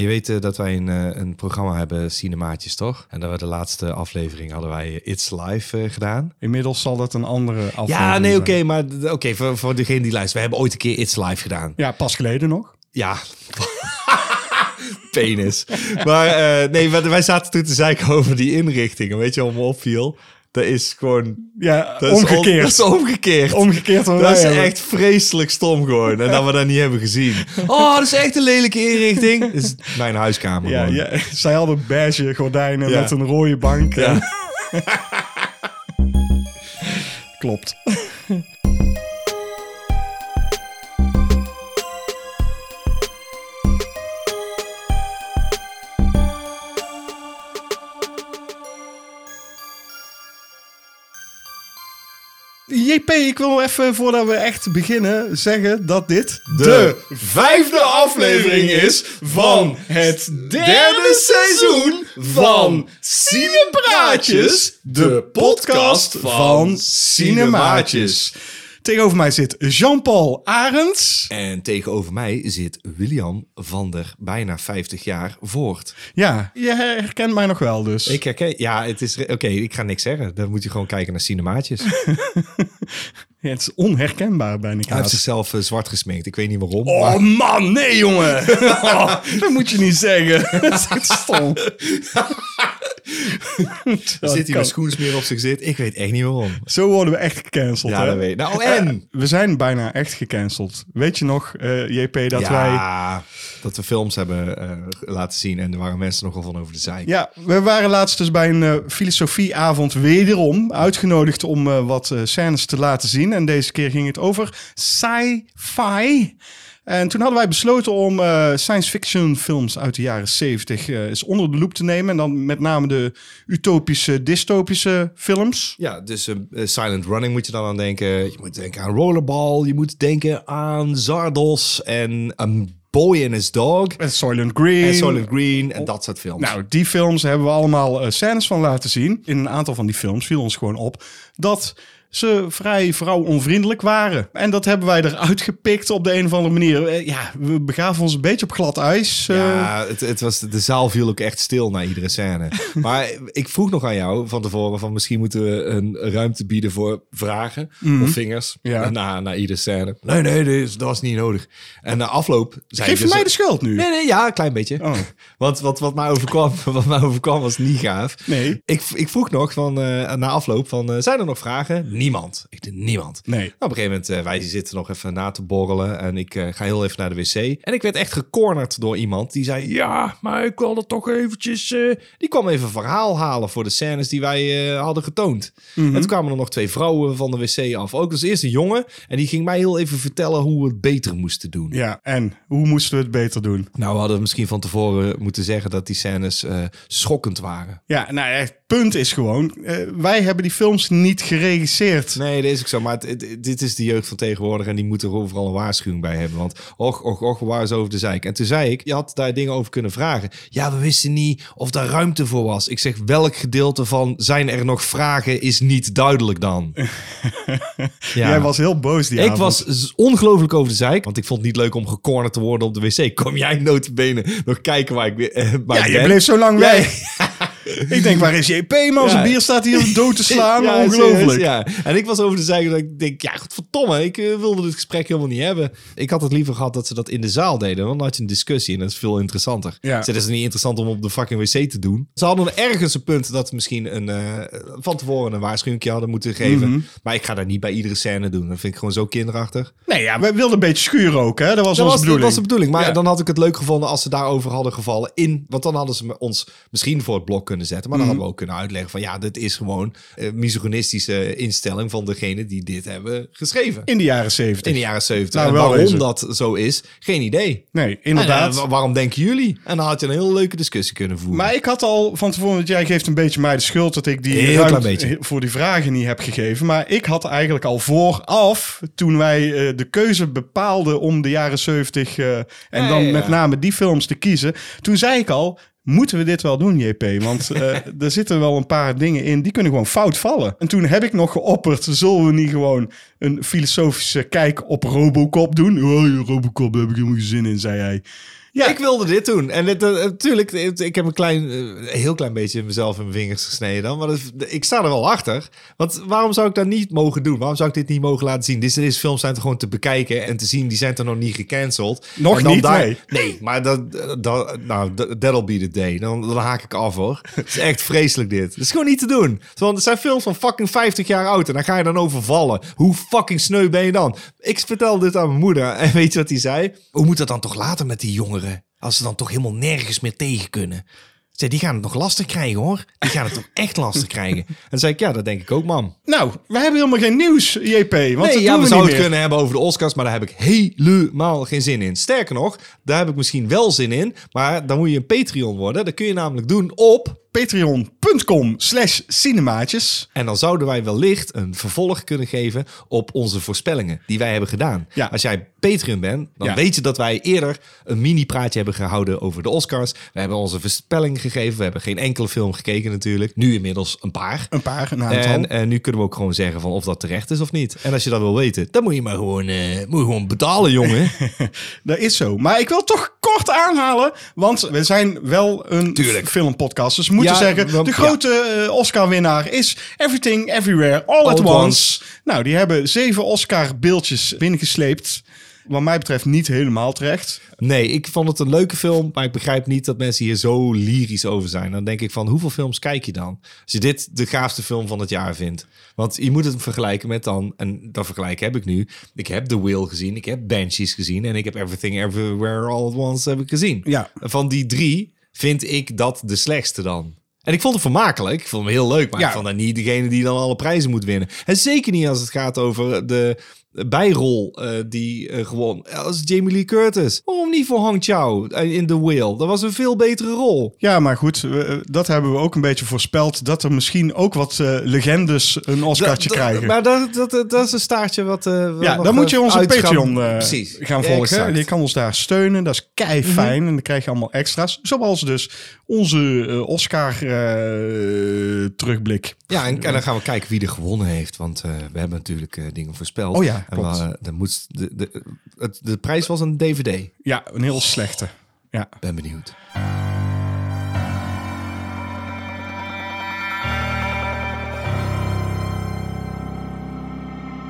Je weet eh, dat wij een, eh, een programma hebben, Cinemaatjes, toch? En dat we de laatste aflevering hadden wij eh, It's Live gedaan. Inmiddels zal dat een andere aflevering Ja, nee, oké, maar oké, voor, voor degene die luistert. We hebben ooit een keer It's Live gedaan. Ja, pas geleden nog. Ja. Penis. Maar nee, wij, wij zaten toen te zeiken over die inrichtingen. Weet je wat me opviel? Dat is gewoon... Ja, Dat is on- omgekeerd. dat is omgekeerd. Dat is hebben. echt vreselijk stom gewoon. En dat we dat niet hebben gezien. Oh, dat is echt een lelijke inrichting. Dat is mijn huiskamer Ja, ja, zij hadden beige gordijnen Ja. met een rode bank. Ja. Klopt. JP, ik wil even voordat we echt beginnen zeggen dat dit De vijfde aflevering is van het derde seizoen van Cinepraatjes, de podcast van Cinemaatjes. Tegenover mij zit Jean-Paul Arends. En tegenover mij zit William van der bijna 50 jaar voort. Ja, je herkent mij nog wel dus. Ik herken, ja, het is, oké, ik ga niks zeggen. Dan moet je gewoon kijken naar Cinemaatjes. Ja, het is onherkenbaar bijna. Hij heeft zichzelf eh, zwart gesminkt. Ik weet niet waarom. Oh maar- man, nee jongen. Oh, dat moet je niet zeggen. Dat is echt stom. Zit hij met schoensmeer op zich zit. Ik weet echt niet waarom. Zo worden we echt gecanceld. Ja, hè? dat weet ik. Nou, en? We zijn bijna echt gecanceld. Weet je nog, eh, JP, dat wij... ja, dat we films hebben eh, laten zien. En er waren mensen nogal van over de zij. Ja, we waren laatst dus bij een eh, filosofieavond wederom uitgenodigd om eh, wat eh, scènes te laten zien. En deze keer ging het over sci-fi. En toen hadden wij besloten om eh, science fiction films uit de jaren 70 eh, eens onder de loep te nemen. En dan met name de utopische, dystopische films. Ja, dus eh, Silent Running moet je dan aan denken. Je moet denken aan Rollerball. Je moet denken aan Zardos en A Boy and His Dog. En Soylent Green. En Soylent Green en dat soort films. Nou, die films hebben we allemaal scènes van laten zien. In een aantal van die films viel ons gewoon op dat ze vrij vrouwonvriendelijk waren. En dat hebben wij eruit gepikt op de een of andere manier. Eh, ja, we begaven ons een beetje op glad ijs. eh. Ja, het, het was, de zaal viel ook echt stil na iedere scène. maar ik vroeg nog aan jou van tevoren van misschien moeten we een ruimte bieden voor vragen of vingers Ja. na, na iedere scène. Nee, nee, dat, is- dat was niet nodig. En na afloop zei Geef je je mij de dus- schuld nu? Nee, nee, ja, een klein beetje. Oh. Want wat, wat, mij overkwam, wat mij overkwam was niet gaaf. Nee. Ik, ik vroeg nog van, eh, na afloop van, zijn er nog vragen? Niemand. Ik dacht, niemand. Nee. Nou, op een gegeven moment, eh, wij zitten nog even na te borrelen. En ik eh, ga heel even naar de wc. En ik werd echt gecornerd door iemand die zei... Ja, maar ik wil er toch eventjes... eh," Die kwam even een verhaal halen voor de scènes die wij hadden getoond. En toen kwamen er nog twee vrouwen van de wc af. Ook dus eerst een jongen. En die ging mij heel even vertellen hoe we het beter moesten doen. Ja, en hoe moesten we het beter doen? Nou, we hadden misschien van tevoren moeten zeggen dat die scènes schokkend waren. Ja, nou, het punt is gewoon, wij hebben die films niet geregisseerd. Nee, dat is ook zo. Maar het- het- dit is de jeugd van tegenwoordig en die moeten er overal een waarschuwing bij hebben. Want och, och, och, waar is over de zeik? En toen zei ik, je had daar dingen over kunnen vragen. Ja, we wisten niet of daar ruimte voor was. Ik zeg, welk gedeelte van zijn er nog vragen is niet duidelijk dan? Ja. Jij was heel boos die ik avond. was ongelooflijk over de zeik, want ik vond het niet leuk om gecornerd te worden op de wc. Kom jij notabene nog kijken waar ik, eh, waar Ja, ik je bleef zo lang Ja, weg. Ik denk, waar is JP, man? Ja. Zijn bier staat hier dood te slaan. Ja, Ongelooflijk. ja. En ik was over de zijde dat ik denk, ja, godverdomme, ik eh, wilde dit gesprek helemaal niet hebben. Ik had het liever gehad dat ze dat in de zaal deden, want dan had je een discussie en dat is veel interessanter. Ja. Dus het is niet interessant om op de fucking wc te doen. Ze hadden ergens een punt dat misschien een, eh, van tevoren een waarschuwing hadden moeten geven. Mhm. Maar ik ga dat niet bij iedere scène doen. Dat vind ik gewoon zo kinderachtig. Nee, ja, we wilden een beetje schuren ook, hè? Dat was Dat onze was, dat bedoeling. was de bedoeling. Maar Ja. dan had ik het leuk gevonden als ze daarover hadden gevallen in. Want dan hadden ze ons misschien voor het blok kunnen zetten. Maar dan Mhm. hadden we ook kunnen uitleggen van ja, dit is gewoon een misogynistische instelling van degene die dit hebben geschreven. In de jaren zeventig. In de jaren 70. Nou, en waarom wezen. dat zo is, geen idee. Nee, inderdaad. En, eh, wa- waarom denken jullie? En dan had je een hele leuke discussie kunnen voeren. Maar ik had al van tevoren, want jij geeft een beetje mij de schuld dat ik die Heel ruimte klein beetje. voor die vragen niet heb gegeven. Maar ik had eigenlijk al vooraf, toen wij eh, de keuze bepaalden om de jaren 70 eh, en dan ja. met name die films te kiezen, toen zei ik al. Moeten we dit wel doen, JP? Want eh, er zitten wel een paar dingen in die kunnen gewoon fout vallen. En toen heb ik nog geopperd: zullen we niet gewoon een filosofische kijk op Robocop doen? Oh, Robocop, daar heb ik helemaal geen zin in, zei hij. Ja. Ik wilde dit doen. En eh, natuurlijk, het- ik heb een klein, eh, heel klein beetje mezelf in mijn vingers gesneden dan. Maar dat- ik sta er wel achter. Want waarom zou ik dat niet mogen doen? Waarom zou ik dit niet mogen laten zien? Deze, deze films zijn er gewoon te bekijken en te zien. Die zijn er nog niet gecanceld. Nog dan niet, nee. Nee, maar dat, dat, nou, that- that'll be the day. Dan, dan haak ik af hoor. Het is echt vreselijk dit. Het is gewoon niet te doen. Want het zijn films van fucking 50 jaar oud. En daar ga je dan over vallen. Hoe fucking sneu ben je dan? Ik vertelde dit aan mijn moeder. En weet je wat die zei? Hoe moet dat dan toch later met die jongeren? Als ze dan toch helemaal nergens meer tegen kunnen. Zei, die gaan het nog lastig krijgen hoor. Die gaan het toch echt lastig krijgen. En dan zei ik, ja, dat denk ik ook, man. Nou, we hebben helemaal geen nieuws, JP. Want Nee, ja, we zouden het kunnen hebben over de Oscars, maar daar heb ik helemaal geen zin in. Sterker nog, daar heb ik misschien wel zin in, maar dan moet je een Patreon worden. Dat kun je namelijk doen op... Patreon.com slash cinemaatjes. En dan zouden wij wellicht een vervolg kunnen geven op onze voorspellingen die wij hebben gedaan. Ja. Als jij Patreon bent, dan Ja. weet je dat wij eerder een mini-praatje hebben gehouden over de Oscars. We hebben onze voorspellingen gegeven. We hebben geen enkele film gekeken natuurlijk. Nu inmiddels een paar. Een paar, een aantal. En, en nu kunnen we ook gewoon zeggen van of dat terecht is of niet. En als je dat wil weten, dan moet je maar gewoon, eh, moet je gewoon betalen, jongen. Dat is zo. Maar ik wil toch kort aanhalen, want we zijn wel een Tuurlijk. filmpodcast. Dus we moeten Ja, zeggen, de grote eh, Oscar-winnaar is Everything, Everywhere, All, at at once. Once. Nou, die hebben zeven Oscar-beeldjes binnengesleept. Wat mij betreft niet helemaal terecht. Nee, ik vond het een leuke film, maar ik begrijp niet dat mensen hier zo lyrisch over zijn. Dan denk ik van, hoeveel films kijk je dan? Als je dit de gaafste film van het jaar vindt. Want je moet het vergelijken met dan, en dat vergelijk heb ik nu. Ik heb The Whale gezien, ik heb Banshees gezien en ik heb Everything Everywhere All at Once heb ik gezien. Ja. Van die drie vind ik dat de slechtste dan. En ik vond het vermakelijk, ik vond hem heel leuk, maar Ja. ik vond dat niet degene die dan alle prijzen moet winnen. En zeker niet als het gaat over de bijrol eh, die eh, gewoon als Jamie Lee Curtis. Waarom niet voor Hang Chow eh, in The Whale? Dat was een veel betere rol. Ja, maar goed, we- dat hebben we ook een beetje voorspeld. Dat er misschien ook wat eh, legendes een Oscartje krijgen. Maar dat, dat, dat is een staartje wat. eh, Ja, dan moet je eh, onze gaan- Patreon eh, Precies. gaan volgen. Exact. Je kan ons daar steunen. Dat is kei fijn. En dan krijg je allemaal extra's. Zoals dus onze eh, Oscar eh, terugblik. Ja, en, en dan gaan we kijken wie er gewonnen heeft. Want eh, we hebben natuurlijk eh, dingen voorspeld. Oh ja, klopt. eh, dan moet, de, de, het, de prijs was een DVD. Ja, een heel slechte. Ja. Ben benieuwd.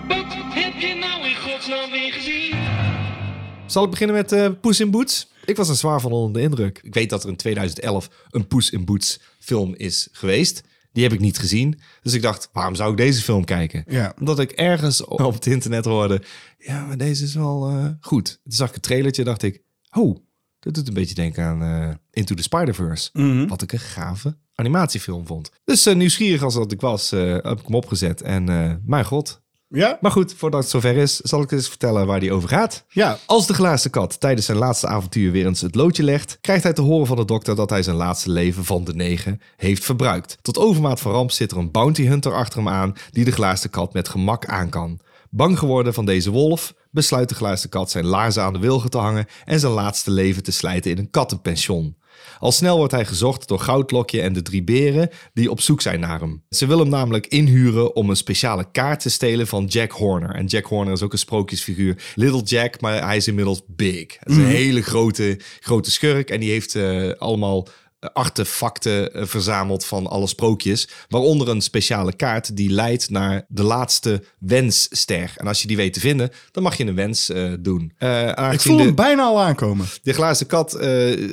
Wat heb je nou in godsnaam weer gezien? Zal ik beginnen met eh Poes in Boots? Ik was er zwaar van onder de indruk. Ik weet dat er in 2011 een Poes in Boots film is geweest. Die heb ik niet gezien. Dus ik dacht, waarom zou ik deze film kijken? Ja. Omdat ik ergens op het internet hoorde... ja, maar deze is wel eh, goed. Toen zag ik een trailertje dacht ik... oh, dat doet een beetje denken aan eh, Into the Spider-Verse. Wat ik een gave animatiefilm vond. Dus eh, nieuwsgierig als dat ik was, heb ik hem opgezet. En mijn god. Ja? Maar goed, voordat het zover is, zal ik eens vertellen waar die over gaat. Ja. Als de glazen kat tijdens zijn laatste avontuur weer eens het loodje legt, krijgt hij te horen van de dokter dat hij zijn laatste leven van de negen heeft verbruikt. Tot overmaat van ramp zit er een bounty hunter achter hem aan die de glazen kat met gemak aan kan. Bang geworden van deze wolf, besluit de glazen kat zijn laarzen aan de wilgen te hangen en zijn laatste leven te slijten in een kattenpension. Al snel wordt hij gezocht door Goudlokje en de drie beren die op zoek zijn naar hem. Ze willen hem namelijk inhuren om een speciale kaart te stelen van Jack Horner. En Jack Horner is ook een sprookjesfiguur. Little Jack, maar hij is inmiddels big. Het is een hele grote, grote schurk en die heeft eh, allemaal artefacten eh, verzameld van alle sprookjes. Waaronder een speciale kaart die leidt naar de laatste wensster. En als je die weet te vinden, dan mag je een wens eh, doen. Eh, Ik voel de- hem bijna al aankomen. de glazen kat, eh,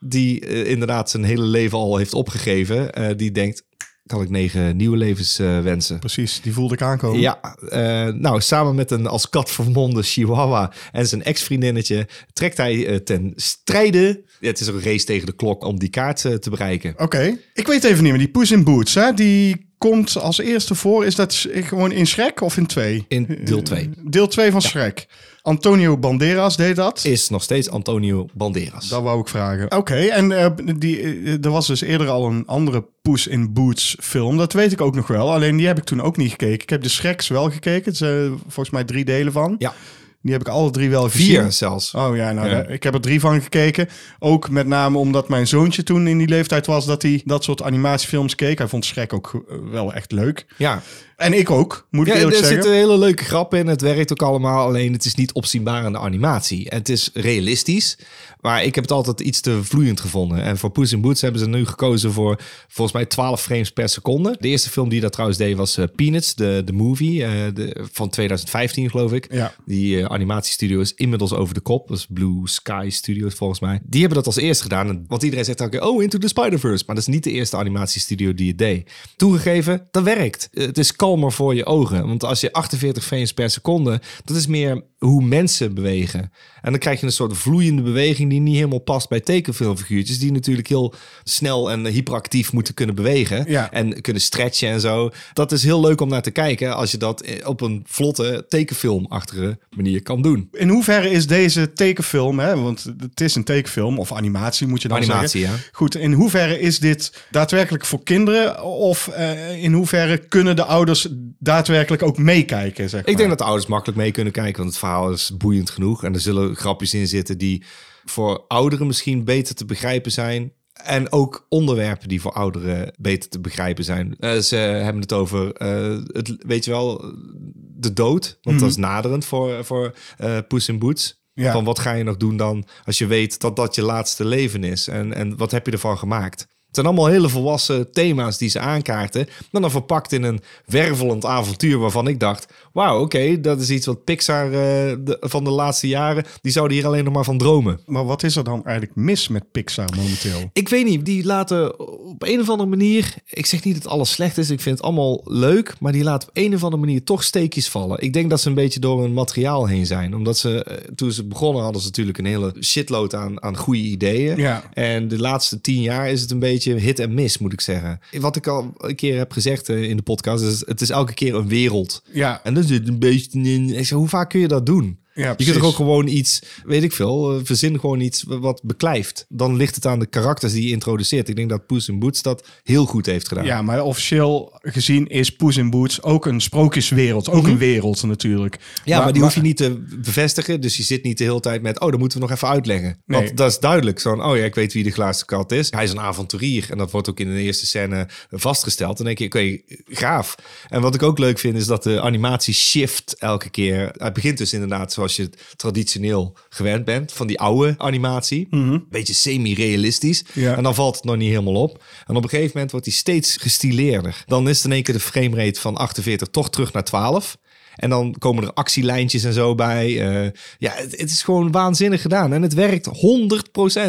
die eh, inderdaad zijn hele leven al heeft opgegeven, eh, die denkt: kan ik negen nieuwe levens eh, wensen? Precies, die voelde ik aankomen. Ja, eh, nou, samen met een als kat vermomde chihuahua en zijn ex-vriendinnetje trekt hij eh, ten strijde. Ja, het is een race tegen de klok om die kaart te bereiken. Oké. Ik weet even niet meer. Die Puss in Boots, hè, die komt als eerste voor. Is dat gewoon in Shrek of in 2? In deel 2 Deel 2 van Shrek. Antonio Banderas deed dat. is nog steeds Antonio Banderas. Dat wou ik vragen. Oké, en eh, die, eh, er was dus eerder al een andere Puss in Boots film. Dat weet ik ook nog wel. Alleen die heb ik toen ook niet gekeken. Ik heb de Shreks wel gekeken. Er zijn volgens mij drie delen van. Ja. Die heb ik alle drie wel gezien. Vier zelfs. Oh ja, nou, Ja. ik heb er drie van gekeken. Ook met name omdat mijn zoontje toen in die leeftijd was dat hij dat soort animatiefilms keek. Hij vond Shrek ook wel echt leuk. Ja, En ik ook, moet ik ja eerlijk er zeggen. zitten hele leuke grappen in. Het werkt ook allemaal. Alleen het is niet opzienbaar aan de animatie. En het is realistisch. Maar ik heb het altijd iets te vloeiend gevonden. En voor Puss in Boots hebben ze nu gekozen voor volgens mij 12 frames per seconde. De eerste film die dat trouwens deed was eh, Peanuts, de, de movie eh, de, van 2015 geloof ik. Ja. Die eh, animatiestudio is inmiddels over de kop. Dat is Blue Sky Studios volgens mij. Die hebben dat als eerste gedaan. Want iedereen zegt elke keer, oh, Into the Spider-Verse. Maar dat is niet de eerste animatiestudio die het deed. Toegegeven, dat werkt. Eh, Het is kalmer voor je ogen. Want als je 48 frames per seconde, dat is meer hoe mensen bewegen. En dan krijg je een soort vloeiende beweging die niet helemaal past bij tekenfilmfiguurtjes. Die natuurlijk heel snel en hyperactief moeten kunnen bewegen. Ja. En kunnen stretchen en zo. Dat is heel leuk om naar te kijken als je dat eh, op een vlotte tekenfilmachtige manier kan doen. In hoeverre is deze tekenfilm, hè, want het is een tekenfilm of animatie moet je dan Animatie, zeggen. ja. Goed, in hoeverre is dit daadwerkelijk voor kinderen of eh, in hoeverre kunnen de ouders daadwerkelijk ook meekijken? Zeg Ik maar? denk dat de ouders makkelijk mee kunnen kijken, want het verhaal is boeiend genoeg. En er zullen grapjes in zitten die voor ouderen misschien beter te begrijpen zijn. En ook onderwerpen die voor ouderen beter te begrijpen zijn. Eh, ze hebben het over, eh, het, weet je wel, de dood. Want dat is naderend voor, voor eh Poes in Boots. Ja. Van wat ga je nog doen dan als je weet dat dat je laatste leven is? En, en wat heb je ervan gemaakt? Het zijn allemaal hele volwassen thema's die ze aankaarten. Maar dan verpakt in een wervelend avontuur waarvan ik dacht... wauw, oké, dat is iets wat Pixar eh, de- van de laatste jaren... die zouden hier alleen nog maar van dromen. Maar wat is er dan eigenlijk mis met Pixar momenteel? Ik weet niet, die laten op een of andere manier... Ik zeg niet dat alles slecht is, ik vind het allemaal leuk... maar die laten op een of andere manier toch steekjes vallen. Ik denk dat ze een beetje door hun materiaal heen zijn. Omdat ze, eh, toen ze begonnen hadden ze natuurlijk een hele shitload aan, aan goede ideeën. Ja. En de laatste tien jaar is het een beetje hit en miss, moet ik zeggen. Wat ik al een keer heb gezegd eh, in de podcast... is het is elke keer een wereld. Ja, En dan zit een beetje in... Ik zeg, hoe vaak kun je dat doen? Ja, je kunt er ook gewoon iets, weet ik veel, eh, verzin gewoon iets wat beklijft. Dan ligt het aan de karakters die je introduceert. Ik denk dat Poes in Boots dat heel goed heeft gedaan. ja, maar officieel gezien is Poes in Boots ook een sprookjeswereld. Ook een wereld natuurlijk. Mhm. Ja, maar, die hoef je niet te bevestigen. Dus je zit niet de hele tijd met, oh, dat moeten we nog even uitleggen. Nee. Want dat is duidelijk. Zo'n, oh ja, ik weet wie de glazen kat is. Hij is een avonturier. En dat wordt ook in de eerste scène vastgesteld. Dan denk je, oké, gaaf. En wat ik ook leuk vind, is dat de animatie shift elke keer. Het begint dus inderdaad zoals je het traditioneel gewend bent. Van die oude animatie. Beetje semi-realistisch. Ja. En dan valt het nog niet helemaal op. En op een gegeven moment wordt die steeds gestileerder. Dan is het in één keer de framerate van 48 toch terug naar 12. En dan komen er actielijntjes en zo bij. Eh, ja, het, het is gewoon waanzinnig gedaan. En het werkt 100%.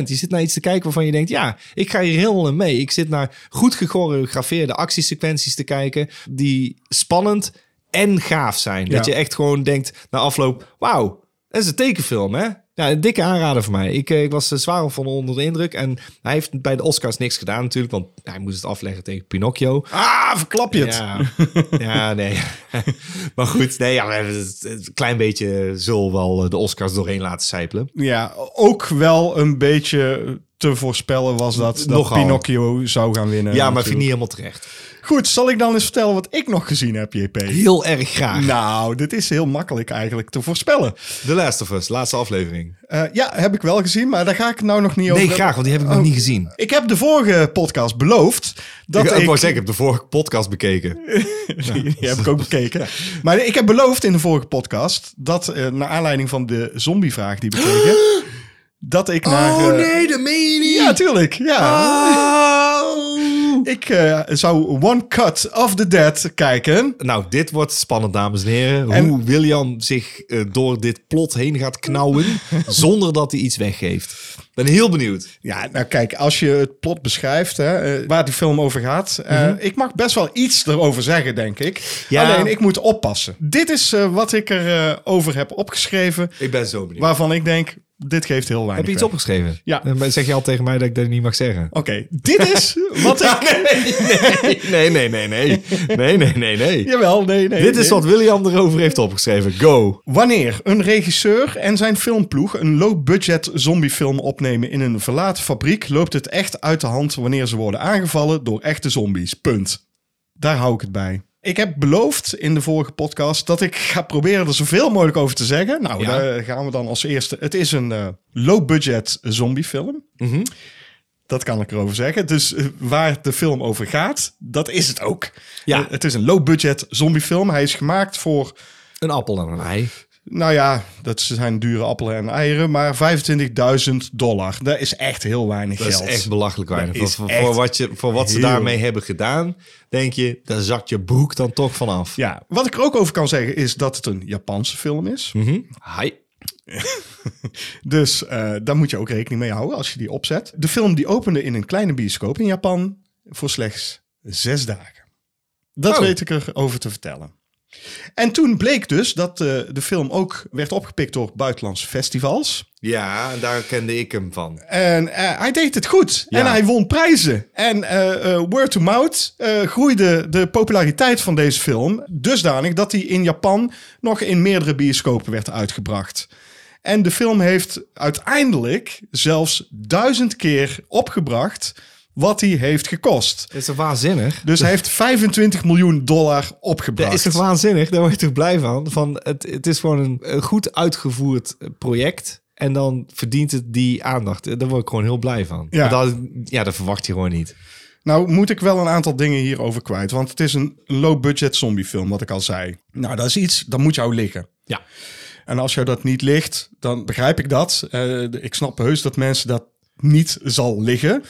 Je zit naar iets te kijken waarvan je denkt... ja, ik ga hier helemaal in mee. Ik zit naar goed gechoreografeerde actiesequenties te kijken... die spannend en gaaf zijn. Dat je echt gewoon denkt na afloop... wauw, dat is een tekenfilm, hè? Ja, een dikke aanrader voor mij. Ik, eh, ik was eh, zwaar van onder de indruk. En hij heeft bij de Oscars niks gedaan natuurlijk... want hij moest het afleggen tegen Pinocchio. Ah, verklap je het. Ja, ja nee. maar goed, nee, ja, een klein beetje zullen wel eh, de Oscars doorheen laten sijpelen. Ja, ook wel een beetje te voorspellen was dat, dat Nogal. Pinocchio zou gaan winnen. ja, maar vind niet helemaal terecht. Goed, zal ik dan eens vertellen wat ik nog gezien heb, JP? Heel erg graag. Nou, dit is heel makkelijk eigenlijk te voorspellen. The Last of Us, laatste aflevering. Eh, ja, heb ik wel gezien, maar daar ga ik nou nog niet over. Nee, graag, want die heb ik nog Oh. niet gezien. Ik heb de vorige podcast beloofd dat ik, ik... ik wou zeggen, ik heb de vorige podcast bekeken. Die heb ik ook bekeken. Maar ik heb beloofd in de vorige podcast dat, eh, naar aanleiding van de zombievraag die we kregen, dat ik naar... Oh eh, nee, dat meen je niet! Ja, tuurlijk. Ja. Oh. Ik eh, zou One Cut of the Dead kijken. Nou, dit wordt spannend, dames en heren. En- Hoe William zich eh, door dit plot heen gaat knauwen... zonder dat hij iets weggeeft. Ben heel benieuwd. Ja, nou kijk, als je het plot beschrijft, hè, eh, waar die film over gaat. eh, Ik mag best wel iets erover zeggen, denk ik. Mhm. Ja. Alleen, ik moet oppassen. Dit is wat ik erover over heb opgeschreven. Ik ben zo benieuwd. Waarvan ik denk, dit geeft heel weinig Heb je iets weg. opgeschreven? Ja. Maar zeg je al tegen mij dat ik dat niet mag zeggen? Oké, dit is wat ik... Nee, nee, nee, nee. Nee, nee, nee, nee. Jawel, nee, nee. Dit is nee. wat William erover heeft opgeschreven. Go. Wanneer een regisseur en zijn filmploeg een low-budget zombiefilm opnemen in een verlaten fabriek, loopt het echt uit de hand wanneer ze worden aangevallen door echte zombies. Punt. Daar hou ik het bij. Ik heb beloofd in de vorige podcast dat ik ga proberen er zoveel mogelijk over te zeggen. Nou, Ja. daar gaan we dan als eerste. Het is een eh, low-budget zombiefilm. Mhm. Dat kan ik erover zeggen. Dus eh, waar de film over gaat, dat is het ook. Ja. Eh, het is een low-budget zombiefilm. Hij is gemaakt voor, Een appel en een ei. Nou ja, dat zijn dure appelen en eieren, maar 25.000 dollar. Dat is echt heel weinig Dat geld. is echt belachelijk weinig. Dat voor, echt voor, wat je, voor wat ze daarmee hebben gedaan, denk je, daar zakt je broek dan toch vanaf. Ja, wat ik er ook over kan zeggen is dat het een Japanse film is. Mhm. Hi. Dus eh, daar moet je ook rekening mee houden als je die opzet. De film die opende in een kleine bioscoop in Japan voor slechts zes dagen. Dat Oh. weet ik erover te vertellen. En toen bleek dus dat eh, de film ook werd opgepikt door buitenlandse festivals. Ja, daar kende ik hem van. En eh, hij deed het goed. Ja. En hij won prijzen. En eh, word to mouth groeide de populariteit van deze film dusdanig dat hij in Japan nog in meerdere bioscopen werd uitgebracht. En de film heeft uiteindelijk zelfs duizend keer opgebracht wat hij heeft gekost. Dat is toch waanzinnig? Dus hij heeft 25 miljoen dollar Dat opgebracht. is toch waanzinnig? Daar word je toch blij van? van het, het is gewoon een, een goed uitgevoerd project. En dan verdient het die aandacht. Daar word ik gewoon heel blij van. Ja. Dat, ja, dat verwacht je gewoon niet. Nou, moet ik wel een aantal dingen hierover kwijt. Want het is een low-budget zombiefilm, wat ik al zei. Nou, dat is iets, dat moet jou liggen. Ja. En als jou dat niet ligt, dan begrijp ik dat. Eh, ik snap heus dat mensen dat niet zal liggen.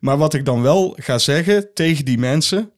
Maar wat ik dan wel ga zeggen tegen die mensen,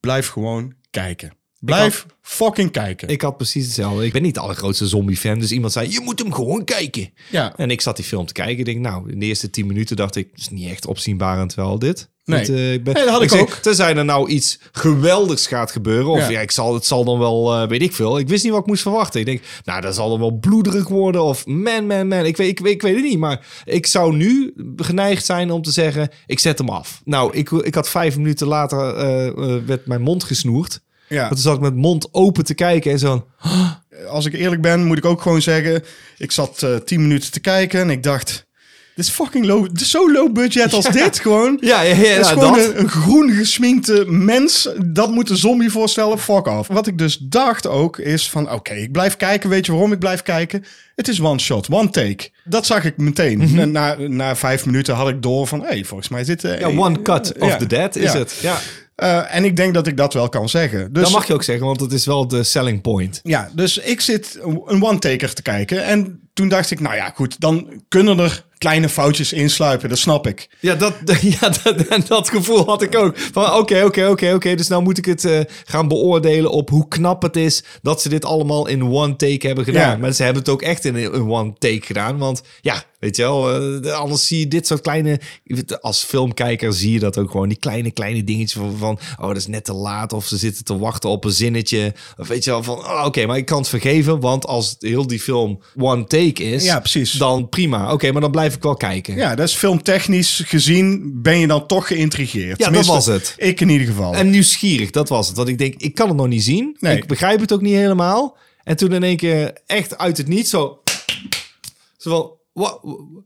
blijf gewoon kijken. Blijf fucking kijken. Ik had precies hetzelfde. Ik ben niet de allergrootste zombie-fan. Dus iemand zei, je moet hem gewoon kijken. ja, En ik zat die film te kijken. Ik denk, nou, in de eerste tien minuten dacht ik... het is niet echt opzienbarend wel dit. Nee. Het, eh, ik ben, Nee, dat had ik ook. Tenzij er nou iets geweldigs gaat gebeuren. Of Ja. ja, ik zal, het zal dan wel, eh, weet ik veel. Ik wist niet wat ik moest verwachten. Ik denk, nou, dat zal dan wel bloederig worden. Of man, man, man. Ik weet, ik, weet, ik weet het niet. Maar ik zou nu geneigd zijn om te zeggen, ik zet hem af. Nou, ik, ik had vijf minuten later, eh, werd mijn mond gesnoerd. Ja. Zat ik met mond open te kijken en zo. als ik eerlijk ben, moet ik ook gewoon zeggen... Ik zat eh 10 minuten te kijken en ik dacht... Dit is fucking low, dit is zo low budget als dit gewoon. Ja, ja, ja, Het is gewoon dat. een, een groen gesminkte mens. Dat moet een zombie voorstellen. Fuck off. Wat ik dus dacht ook is van... Oké, ik blijf kijken. Weet je waarom ik blijf kijken? Het is one shot, one take. Dat zag ik meteen. Mhm. na, na, na vijf minuten had ik door van... Hé, hey, volgens mij zit... eh, Ja, one cut of the dead is het. Ja, Eh, en ik denk dat ik dat wel kan zeggen. Dus, dat mag je ook zeggen, want het is wel de selling point. Ja, dus ik zit een one-taker te kijken. En toen dacht ik, nou ja, goed. Dan kunnen er kleine foutjes insluipen. Dat snap ik. Ja, dat, ja, dat, dat gevoel had ik ook. Van oké, oké, oké, oké. Dus nou moet ik het eh, gaan beoordelen op hoe knap het is dat ze dit allemaal in one take hebben gedaan. Ja. Maar ze hebben het ook echt in een one take gedaan. Want ja, weet je wel, eh, anders zie je dit soort kleine... Als filmkijker zie je dat ook gewoon. Die kleine, kleine dingetjes van, van oh, dat is net te laat. Of ze zitten te wachten op een zinnetje. Of weet je wel, van oh, oké, maar ik kan het vergeven. Want als heel die film one take is, Ja, precies. dan prima. Oké, maar dan blijf ik wel kijken. Ja, dat is filmtechnisch gezien ben je dan toch geïnteresseerd. dat Tenminste, was het. Ik in ieder geval. En nieuwsgierig, dat was het. Want ik denk, ik kan het nog niet zien. Nee. Ik begrijp het ook niet helemaal. En toen in één keer echt uit het niet zo... Zo van, wat?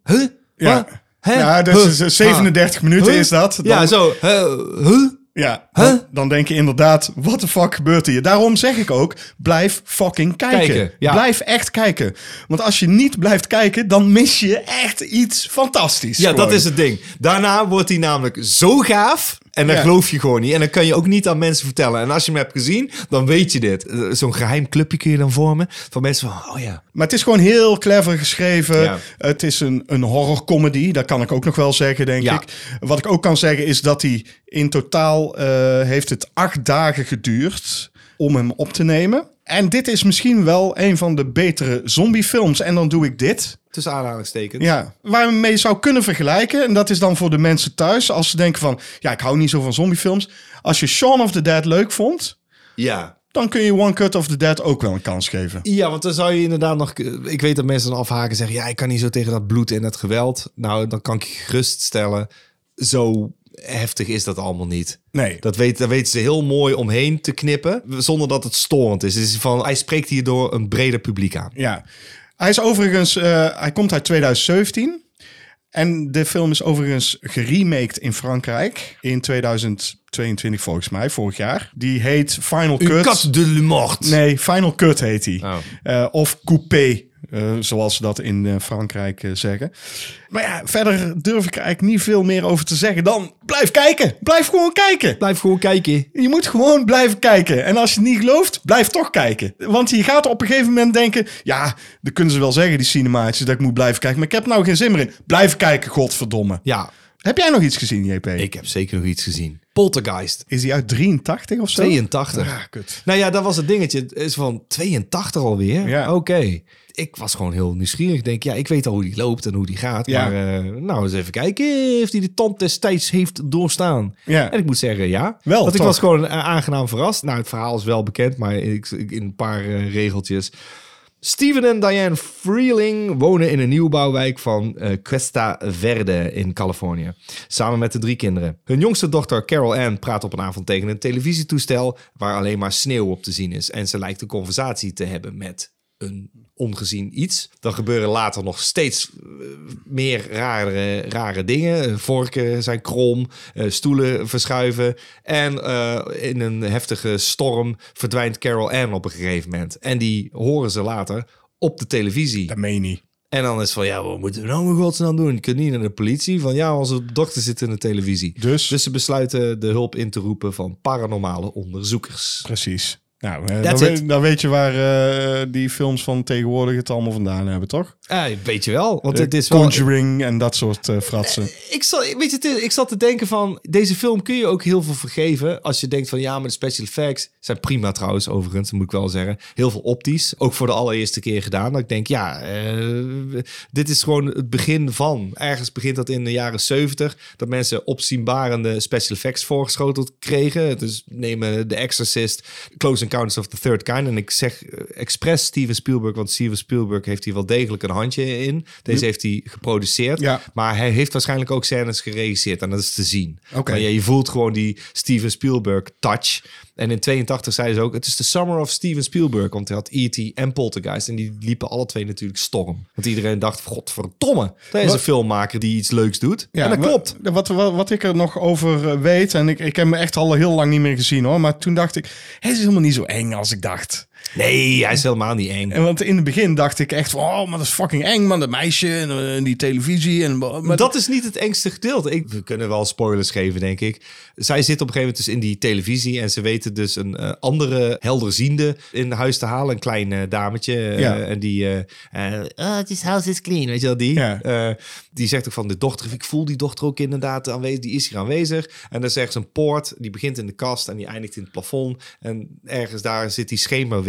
Huh? ja. Hè? ja, dus Huh? is 37 minuten Huh? is dat. Dan, Ja, zo. Huh? Ja, Huh? dan, dan denk je inderdaad, what the fuck gebeurt hier? Daarom zeg ik ook, blijf fucking kijken. Kijken, ja. Blijf echt kijken. Want als je niet blijft kijken, dan mis je echt iets fantastisch. Ja, gewoon. dat is het ding. Daarna wordt hij namelijk zo gaaf. En dan Ja. geloof je gewoon niet. En dan kan je ook niet aan mensen vertellen. En als je hem hebt gezien, dan weet je dit. Eh, Zo'n geheim clubje kun je dan vormen. Van mensen van, oh ja. Maar het is gewoon heel clever geschreven. Ja. Het is een, een horrorcomedy. Dat kan ik ook nog wel zeggen, denk Ja. ik. Wat ik ook kan zeggen is dat hij in totaal eh, heeft het acht dagen geduurd om hem op te nemen. En dit is misschien wel een van de betere zombiefilms. En dan doe ik dit. Tussen aanhalingstekens. Ja, waar je zou kunnen vergelijken. En dat is dan voor de mensen thuis. Als ze denken van, ja, ik hou niet zo van zombiefilms. Als je Shaun of the Dead leuk vond, Ja. dan kun je One Cut of the Dead ook wel een kans geven. Ja, want dan zou je inderdaad nog... Ik weet dat mensen dan afhaken en zeggen... Ja, ik kan niet zo tegen dat bloed en dat geweld. Nou, dan kan ik je geruststellen. Zo heftig is dat allemaal niet. Nee. Dat weet, daar weten ze heel mooi omheen te knippen. Zonder dat het storend is. Dus van, hij spreekt hierdoor een breder publiek aan. Ja. Hij is overigens, eh, hij komt uit 2017. En de film is overigens geremaked in Frankrijk in 2022 volgens mij, vorig jaar. Die heet Final Cut. De le mort. Nee, Final Cut heet die. Oh. Eh, of Coupé, eh, zoals ze dat in eh, Frankrijk eh, zeggen. Maar ja, verder durf ik er eigenlijk niet veel meer over te zeggen dan... Blijf kijken! Blijf gewoon kijken! Blijf gewoon kijken. Je moet gewoon blijven kijken. En als je het niet gelooft, blijf toch kijken. Want je gaat op een gegeven moment denken... Ja, dan kunnen ze wel zeggen, die cinemaatjes, dat ik moet blijven kijken. Maar ik heb nou geen zin meer in. Blijf kijken, godverdomme. Ja, Heb jij nog iets gezien, JP? ik heb zeker nog iets gezien. Poltergeist. Is die uit 83 of zo? 82. Ah, kut. Nou ja, dat was het dingetje. Het is van 82 alweer. Ja. Oké. Ik was gewoon heel nieuwsgierig. Ik denk, ja, ik weet al hoe die loopt en hoe die gaat. Ja. Maar eh, nou, eens even kijken of die de tand destijds heeft doorstaan. Ja. En ik moet zeggen, ja. Wel, Want ik toch? was gewoon eh, aangenaam verrast. Nou, het verhaal is wel bekend, maar ik, ik- in een paar eh, regeltjes. Steven en Diane Freeling wonen in een nieuwbouwwijk van eh, Cuesta Verde in Californië. Samen met de drie kinderen. Hun jongste dochter Carol Ann praat op een avond tegen een televisietoestel waar alleen maar sneeuw op te zien is. En ze lijkt een conversatie te hebben met een ongezien iets. Dan gebeuren later nog steeds eh, meer rare, rare dingen. Vorken zijn krom, eh, stoelen verschuiven. En eh, in een heftige storm verdwijnt Carol Ann op een gegeven moment. En die horen ze later op de televisie. Dat meen je niet. En dan is het van, ja, wat moeten we nou in godsnaam doen? Je kunt niet naar de politie. Van, ja, onze dochter zit in de televisie. Dus? Dus ze besluiten de hulp in te roepen van paranormale onderzoekers. Precies. Nou, eh, dan, weet, dan weet je waar eh, die films van tegenwoordig het allemaal vandaan hebben, toch? Ja, weet je wel. Want het Eh, is wel... Conjuring en dat soort fratsen. Ik, zat, weet je, het is- ik zat te denken van, deze film kun je ook heel veel vergeven. Als je denkt van, ja, maar de special effects zijn prima trouwens, overigens, moet ik wel zeggen. Heel veel optisch, ook voor de allereerste keer gedaan. Dat ik denk, ja, dit is gewoon het begin van. Ergens begint dat in de jaren 70, dat mensen opzienbarende special effects voorgeschoteld kregen. Dus nemen The Exorcist, Close Encounters of the Third Kind. En ik zeg eh, expres Steven Spielberg, want Steven Spielberg heeft hier wel degelijk een handje in. Deze heeft hij geproduceerd. Ja. Maar hij heeft waarschijnlijk ook scènes geregisseerd en dat is te zien. Maar ja, je voelt gewoon die Steven Spielberg touch. En in 82 zeiden ze ook, het is de summer of Steven Spielberg. Want hij had E.T. en Poltergeist. En die liepen alle twee natuurlijk storm. Want iedereen dacht, godverdomme, dat is een filmmaker die iets leuks doet. en dat klopt. Wat, wat, wat ik er nog over eh, weet, en ik, ik heb hem echt al heel lang niet meer gezien hoor, maar toen dacht ik, hij is helemaal niet zo eng als ik dacht. Nee, hij is helemaal niet eng. En want in het begin dacht ik echt van, oh, maar dat is fucking eng, man, dat meisje en, eh, en die televisie. En, maar dat is niet het engste gedeelte. Ik, we kunnen wel spoilers geven, denk ik. Zij zit op een gegeven moment dus in die televisie... en ze weten dus een eh, andere helderziende in huis te halen. Een klein eh, dametje. en die... oh, this house is clean, weet je wel, die? Ja. Die zegt ook van de dochter... Ik voel die dochter ook inderdaad aanwezig. Die is hier aanwezig. En dan zegt ze een poort. Die begint in de kast en die eindigt in het plafond. En ergens daar zit die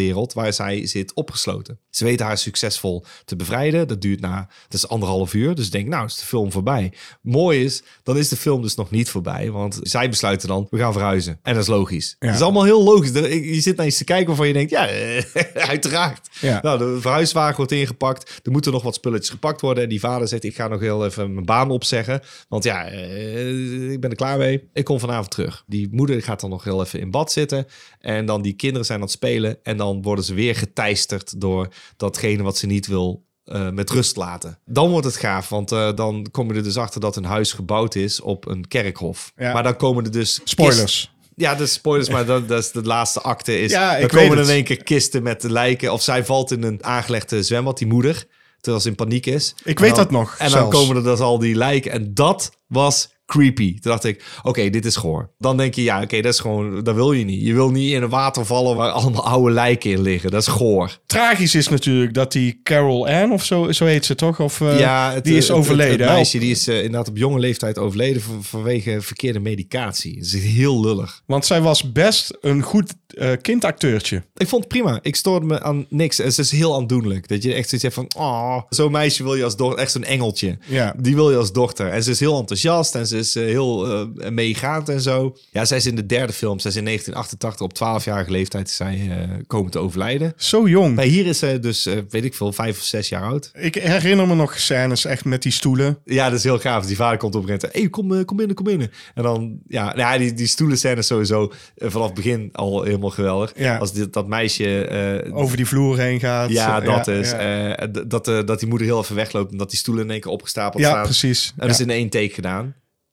schemerwereld... waar zij zit opgesloten. Ze weten haar succesvol te bevrijden. Dat duurt na... Dat is anderhalf uur. Dus ik denk, nou is de film voorbij. Mooi is, dan is de film dus nog niet voorbij. Want zij besluiten dan, we gaan verhuizen. En dat is logisch. Ja. Het is allemaal heel logisch. Je zit naar iets te kijken waarvan je denkt, ja, eh, uiteraard. Ja. Nou, de verhuiswagen wordt ingepakt. Er moeten nog wat spulletjes gepakt worden. En die vader zegt, ik ga nog heel even mijn baan opzeggen. Want ja, eh, ik ben er klaar mee. Ik kom vanavond terug. Die moeder gaat dan nog heel even in bad zitten. En dan die kinderen zijn aan het spelen. En dan worden ze weer geteisterd door datgene wat ze niet wil eh, met rust laten. Dan wordt het gaaf, want eh, dan kom je er dus achter dat een huis gebouwd is op een kerkhof. Ja. Maar dan komen er dus... Spoilers. kist- ja, de spoilers, maar dat, dat is de laatste acte. Is, Ja, ik dan komen er in één keer kisten met de lijken. Of zij valt in een aangelegde zwembad, die moeder. Terwijl ze in paniek is. Ik weet dan- dat nog, En dan komen er dus al die lijken. En dat was creepy. Toen dacht ik, oké, dit is goor. Dan denk je, ja, oké, dat is gewoon, dat wil je niet. Je wil niet in een water vallen waar allemaal oude lijken in liggen. Dat is goor. Tragisch is natuurlijk dat die Carol Ann, of zo, zo heet ze toch? Of, eh, ja, het, die is het- overleden. Het, meisje die is eh, inderdaad op jonge leeftijd overleden van- vanwege verkeerde medicatie. Dat is heel lullig. Want zij was best een goed eh, kindacteurtje. Ik vond het prima. Ik stoorde me aan niks. En ze is heel aandoenlijk. Dat je echt zoiets hebt van... Oh, zo'n meisje wil je als dochter... Echt zo'n engeltje. Ja. Die wil je als dochter. En ze is heel enthousiast. Enthousiast en ze is eh, heel eh, meegaand en zo. Ja, zij is in de derde film. Zij is in 1988 op 12-jarige leeftijd zij, eh, komen te overlijden. Zo jong. Maar hier is ze dus, weet ik veel, vijf of zes jaar oud. Ik herinner me nog scènes echt met die stoelen. Ja, dat is heel gaaf. Die vader komt op en hey, kom, kom binnen, kom binnen. En dan, ja, nou ja die, die stoelen scène sowieso vanaf het begin al helemaal geweldig. Ja. Als dit, dat meisje... Over die vloer heen gaat. ja, dat Ja, is. Ja, dat, dat die moeder heel even wegloopt en dat die stoelen in één keer opgestapeld Ja, staan. precies. En dat Ja. is in één take gedaan.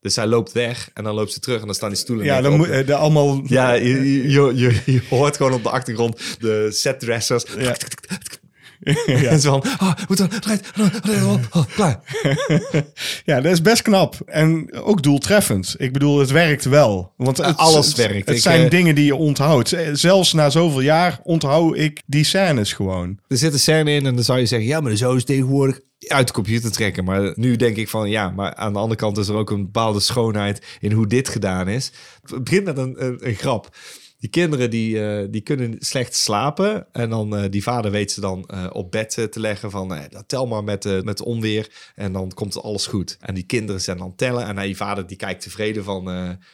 Dus zij loopt weg en dan loopt ze terug en dan staan die stoelen Ja, dan moet op. eh, de allemaal. Ja, je, je, je, je hoort gewoon op de achtergrond de setdressers. Ja. En zo van, oh, oh, klaar. Ja, dat is best knap. En ook doeltreffend. Ik bedoel, het werkt wel. Want het, alles het- werkt. Het Ik, zijn eh, dingen die je onthoudt. Eh, Zelfs na zoveel jaar onthoud ik die scènes gewoon. Er zit een scène in en dan zou je zeggen, ja, maar zou je tegenwoordig uit de computer trekken. Maar nu denk ik van, ja, maar aan de andere kant is er ook een bepaalde schoonheid in hoe dit gedaan is. Het begint met een, een, een grap. Die kinderen die, eh, die kunnen slecht slapen. En dan eh, die vader weet ze dan eh, op bed te leggen van... tel maar met, met onweer en dan komt alles goed. En die kinderen zijn dan tellen. En die vader die kijkt tevreden van...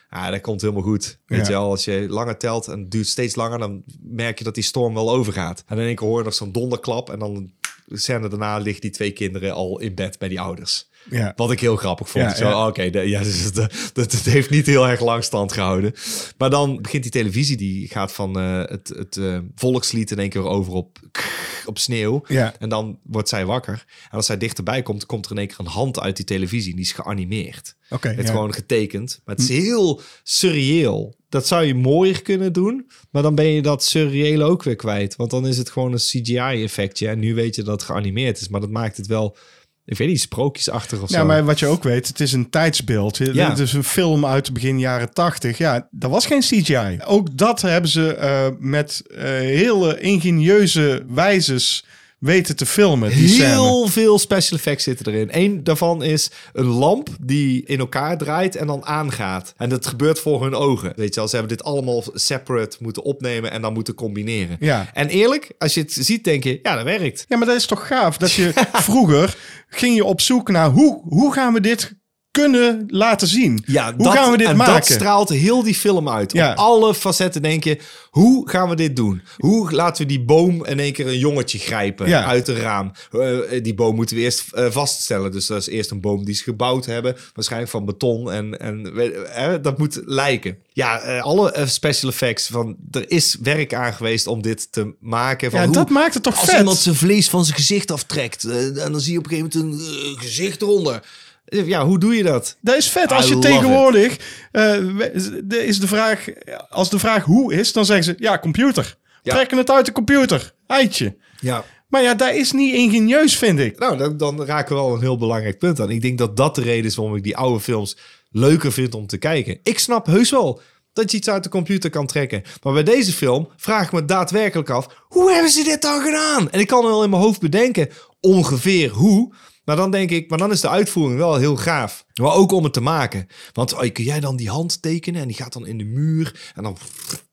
ah, dat komt helemaal goed. Weet Ja. je wel, als je langer telt en het duurt steeds langer... dan merk je dat die storm wel overgaat. En in één keer hoor je nog zo'n donderklap... en dan scène daarna liggen die twee kinderen al in bed bij die ouders. Ja. Wat ik heel grappig vond. Ja, Zo, ja. Oké, ja, dus het, het, het heeft niet heel erg lang stand gehouden. Maar dan begint die televisie, die gaat van eh, het, het eh, volkslied in één keer over op, op sneeuw. En dan wordt zij wakker. En als zij dichterbij komt, komt er in één keer een hand uit die televisie. Die is geanimeerd. Oké, Het is gewoon getekend. Maar het is heel surreëel. Dat zou je mooier kunnen doen. Maar dan ben je dat surreële ook weer kwijt. Want dan is het gewoon een CGI-effectje. En nu weet je dat het geanimeerd is. Maar dat maakt het wel, ik weet niet, sprookjesachtig of Ja, zo. maar wat je ook weet, het is een tijdsbeeld. Ja. Het is een film uit begin jaren tachtig. Ja, dat was geen CGI. Ook dat hebben ze eh, met eh, hele ingenieuze wijzes weten te filmen. Die scène. Heel veel special effects zitten erin. Eén daarvan is een lamp die in elkaar draait en dan aangaat. En dat gebeurt voor hun ogen. Weet je wel, ze hebben dit allemaal separate moeten opnemen en dan moeten combineren. Ja. En eerlijk, als je het ziet, denk je, ja, dat werkt. Ja, maar dat is toch gaaf? Dat je vroeger ging je op zoek naar hoe, hoe gaan we dit kunnen laten zien? Ja, hoe gaan we dit en maken? dat straalt heel die film uit. Ja. Op alle facetten denk je, hoe gaan we dit doen? Hoe laten we die boom in één keer een jongetje grijpen Ja. uit een raam? Eh, die boom moeten we eerst eh, vaststellen. Dus dat is eerst een boom die ze gebouwd hebben. Waarschijnlijk van beton. En, en eh, dat moet lijken. Ja, eh, alle eh, special effects. Van, er is werk aan geweest om dit te maken. Van Ja, hoe- dat maakt het toch als vet? iemand zijn vlees van zijn gezicht aftrekt. eh, en dan zie je op een gegeven moment een eh, gezicht eronder. Ja, hoe doe je dat? Dat is vet. Als je tegenwoordig... eh, is de vraag, als de vraag hoe is, dan zeggen ze... Ja, computer. Ja. Trekken het uit de computer. Eitje. Ja. Maar ja, dat is niet ingenieus, vind ik. Nou, dan, dan raken we wel een heel belangrijk punt aan. Ik denk dat dat de reden is waarom ik die oude films leuker vind om te kijken. Ik snap heus wel dat je iets uit de computer kan trekken. Maar bij deze film vraag ik me daadwerkelijk af... hoe hebben ze dit dan gedaan? En ik kan wel in mijn hoofd bedenken ongeveer hoe... Maar dan denk ik, maar dan is de uitvoering wel heel gaaf. Maar ook om het te maken. Want oh, kun jij dan die hand tekenen en die gaat dan in de muur en dan...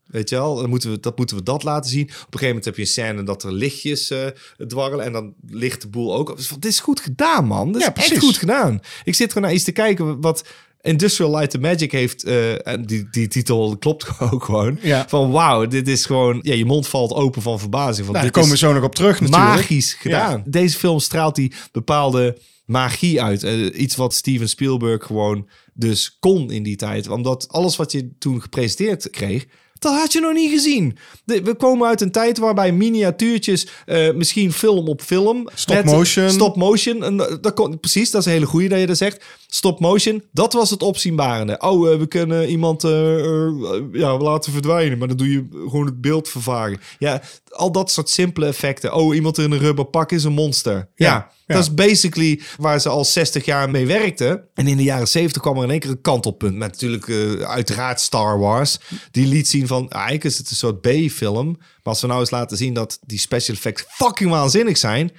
Weet je wel, dan moeten we, dat moeten we dat laten zien. Op een gegeven moment heb je een scène dat er lichtjes eh dwarrelen. En dan ligt de boel ook. op. Dus dit is goed gedaan, man. Dit Ja, is echt goed gedaan. Ik zit gewoon naar iets te kijken wat Industrial Light and Magic heeft. eh, en die, die titel klopt ook gewoon. Ja. Van wauw, dit is gewoon... Ja, je mond valt open van verbazing. Van, Nou, daar dit komen is we zo nog op terug natuurlijk. magisch gedaan. Deze film straalt die bepaalde magie uit. Eh, iets wat Steven Spielberg gewoon dus kon in die tijd. Omdat alles wat je toen gepresenteerd kreeg... Dat had je nog niet gezien. De- we komen uit een tijd waarbij miniatuurtjes, eh, misschien film op film. Stop met motion. Stop motion. En, dat kon, precies, dat is een hele goede dat je dat zegt. Stop motion, dat was het opzienbarende. Oh, eh, we kunnen iemand eh, eh, ja, laten verdwijnen. Maar dan doe je gewoon het beeld vervagen. Ja, al dat soort simpele effecten. Oh, iemand in een rubber pak is een monster. Ja, Ja, ja. dat is basically waar ze al 60 jaar mee werkten. En in de jaren 70 kwam er in één keer een kantelpunt. Met natuurlijk uiteraard Star Wars. Die liet zien van, eigenlijk is het een soort B-film. Maar als we nou eens laten zien dat die special effects fucking waanzinnig zijn...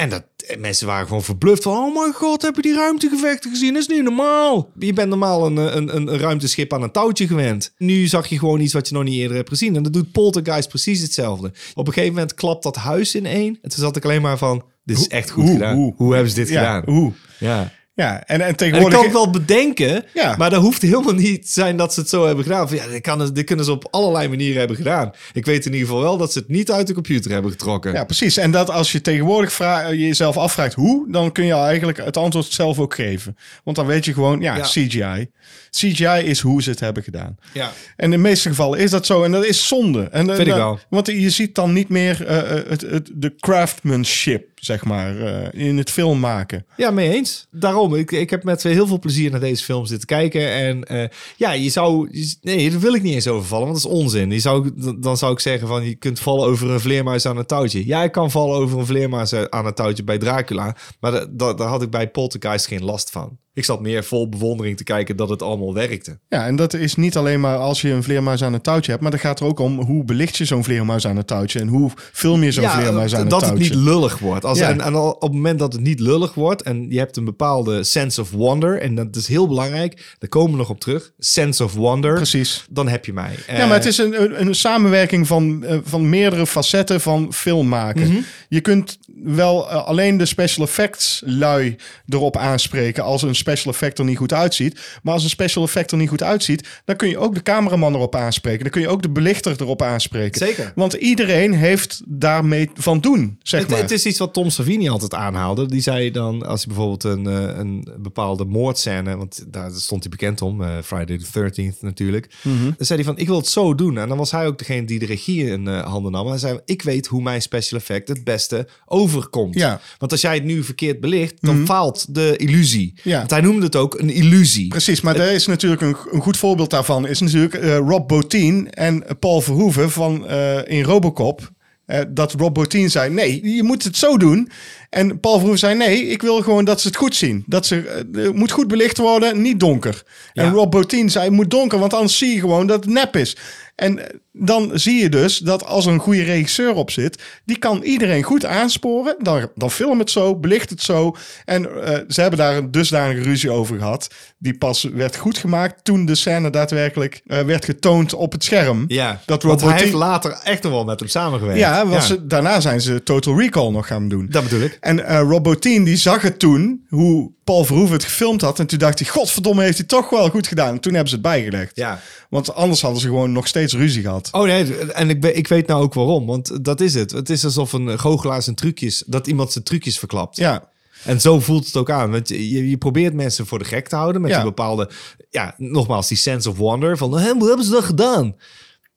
En dat en mensen waren gewoon verbluft van... Oh mijn god, heb je die ruimtegevechten gezien? Dat is niet normaal. Je bent normaal een, een, een, een ruimteschip aan een touwtje gewend. Nu zag je gewoon iets wat je nog niet eerder hebt gezien. En dat doet Poltergeist precies hetzelfde. Op een gegeven moment klapt dat huis in één. En toen zat ik alleen maar van... Dit is echt goed hoe, gedaan. Hoe, hoe? hebben ze dit Ja, gedaan? hoe? Ja. Ja, en, en En ik tegenwoordig... kan het wel bedenken, Ja. maar dat hoeft helemaal niet te zijn dat ze het zo hebben gedaan. Van, ja, dit, kan, dit kunnen ze op allerlei manieren hebben gedaan. Ik weet in ieder geval wel dat ze het niet uit de computer hebben getrokken. Ja, precies. En dat als je tegenwoordig je jezelf afvraagt hoe, dan kun je eigenlijk het antwoord zelf ook geven. Want dan weet je gewoon, ja, Ja. CGI. CGI is hoe ze het hebben gedaan. Ja. En in de meeste gevallen is dat zo. En dat is zonde. En, eh, Vind ik wel. Want je ziet dan niet meer eh, eh, het, het, de craftsmanship, zeg maar, eh, in het film maken. Ja, mee eens. Daarom, ik, ik heb met heel veel plezier naar deze film zitten kijken. En eh, ja, je zou... Nee, daar wil ik niet eens over vallen, want dat is onzin. Je zou, dan zou ik zeggen van, je kunt vallen over een vleermuis aan een touwtje. Ja, ik kan vallen over een vleermuis eh, aan een touwtje bij Dracula. Maar da- da- daar had ik bij Poltergeist geen last van. Ik zat meer vol bewondering te kijken dat het allemaal werkte. Ja, en dat is niet alleen maar als je een vleermuis aan een touwtje hebt, maar dat gaat er ook om hoe belicht je zo'n vleermuis aan een touwtje en hoe film je zo'n vleermuis aan dat touwtje. het niet lullig wordt. Als, Ja. en, op het moment dat het niet lullig wordt en je hebt een bepaalde sense of wonder, en dat is heel belangrijk, daar komen we nog op terug. Sense of wonder. Precies. Dan heb je mij. Ja, maar het is een, een, een samenwerking van, eh, van meerdere facetten van film maken. Mhm. Je kunt wel eh, alleen de special effects lui erop aanspreken als een special effect er niet goed uitziet. Maar als een special effect er niet goed uitziet, dan kun je ook de cameraman erop aanspreken. Dan kun je ook de belichter erop aanspreken. Zeker. Want iedereen heeft daarmee van doen, zeg Het, maar. het is iets wat Tom Savini altijd aanhaalde. Die zei dan, als hij bijvoorbeeld een, eh, een bepaalde moordscène... want daar stond hij bekend om, eh, Friday the 13th natuurlijk. Mhm. Dan zei hij van, ik wil het zo doen. En dan was hij ook degene die de regie in eh, handen nam. En hij zei, ik weet hoe mijn special effect het beste overkomt. Ja. Mhm. Want als jij het nu verkeerd belicht, dan faalt de illusie. Ja. Want hij noemde het ook een illusie. Precies, maar er is natuurlijk een, een goed voorbeeld daarvan. Is natuurlijk eh, Rob Bottin en Paul Verhoeven van eh, in Robocop. Eh, dat Rob Bottin zei: nee, je moet het zo doen. En Paul Verhoeven zei: nee, ik wil gewoon dat ze het goed zien. Dat ze, het moet goed belicht worden, niet donker. En. Rob Bottin zei: het moet donker, want anders zie je gewoon dat het nep is. En dan zie je dus dat als er een goede regisseur op zit, die kan iedereen goed aansporen. Dan, dan film het zo, belicht het zo. En eh, ze hebben daar een dusdanige ruzie over gehad. Die pas werd goed gemaakt toen de scène daadwerkelijk eh, werd getoond op het scherm. Ja, dat want hij heeft later echt nog wel met hem samengewerkt. Ja, want Ze, daarna zijn ze Total Recall nog gaan doen. Dat bedoel ik. En eh Rob Bottin die zag het toen, hoe Paul Verhoeven het gefilmd had. En toen dacht hij, godverdomme, heeft hij toch wel goed gedaan. En toen hebben ze het bijgelegd. Ja. Want anders hadden ze gewoon nog steeds ruzie gehad. Oh nee, en ik, ik weet nou ook waarom. Want dat is het. Het is alsof een goochelaar zijn trucjes... dat iemand zijn trucjes verklapt. Ja, En zo voelt het ook aan. Want je, je probeert mensen voor de gek te houden... met Ja. die bepaalde... Ja, nogmaals, die sense of wonder. Van, "Hè, hoe hebben ze dat gedaan?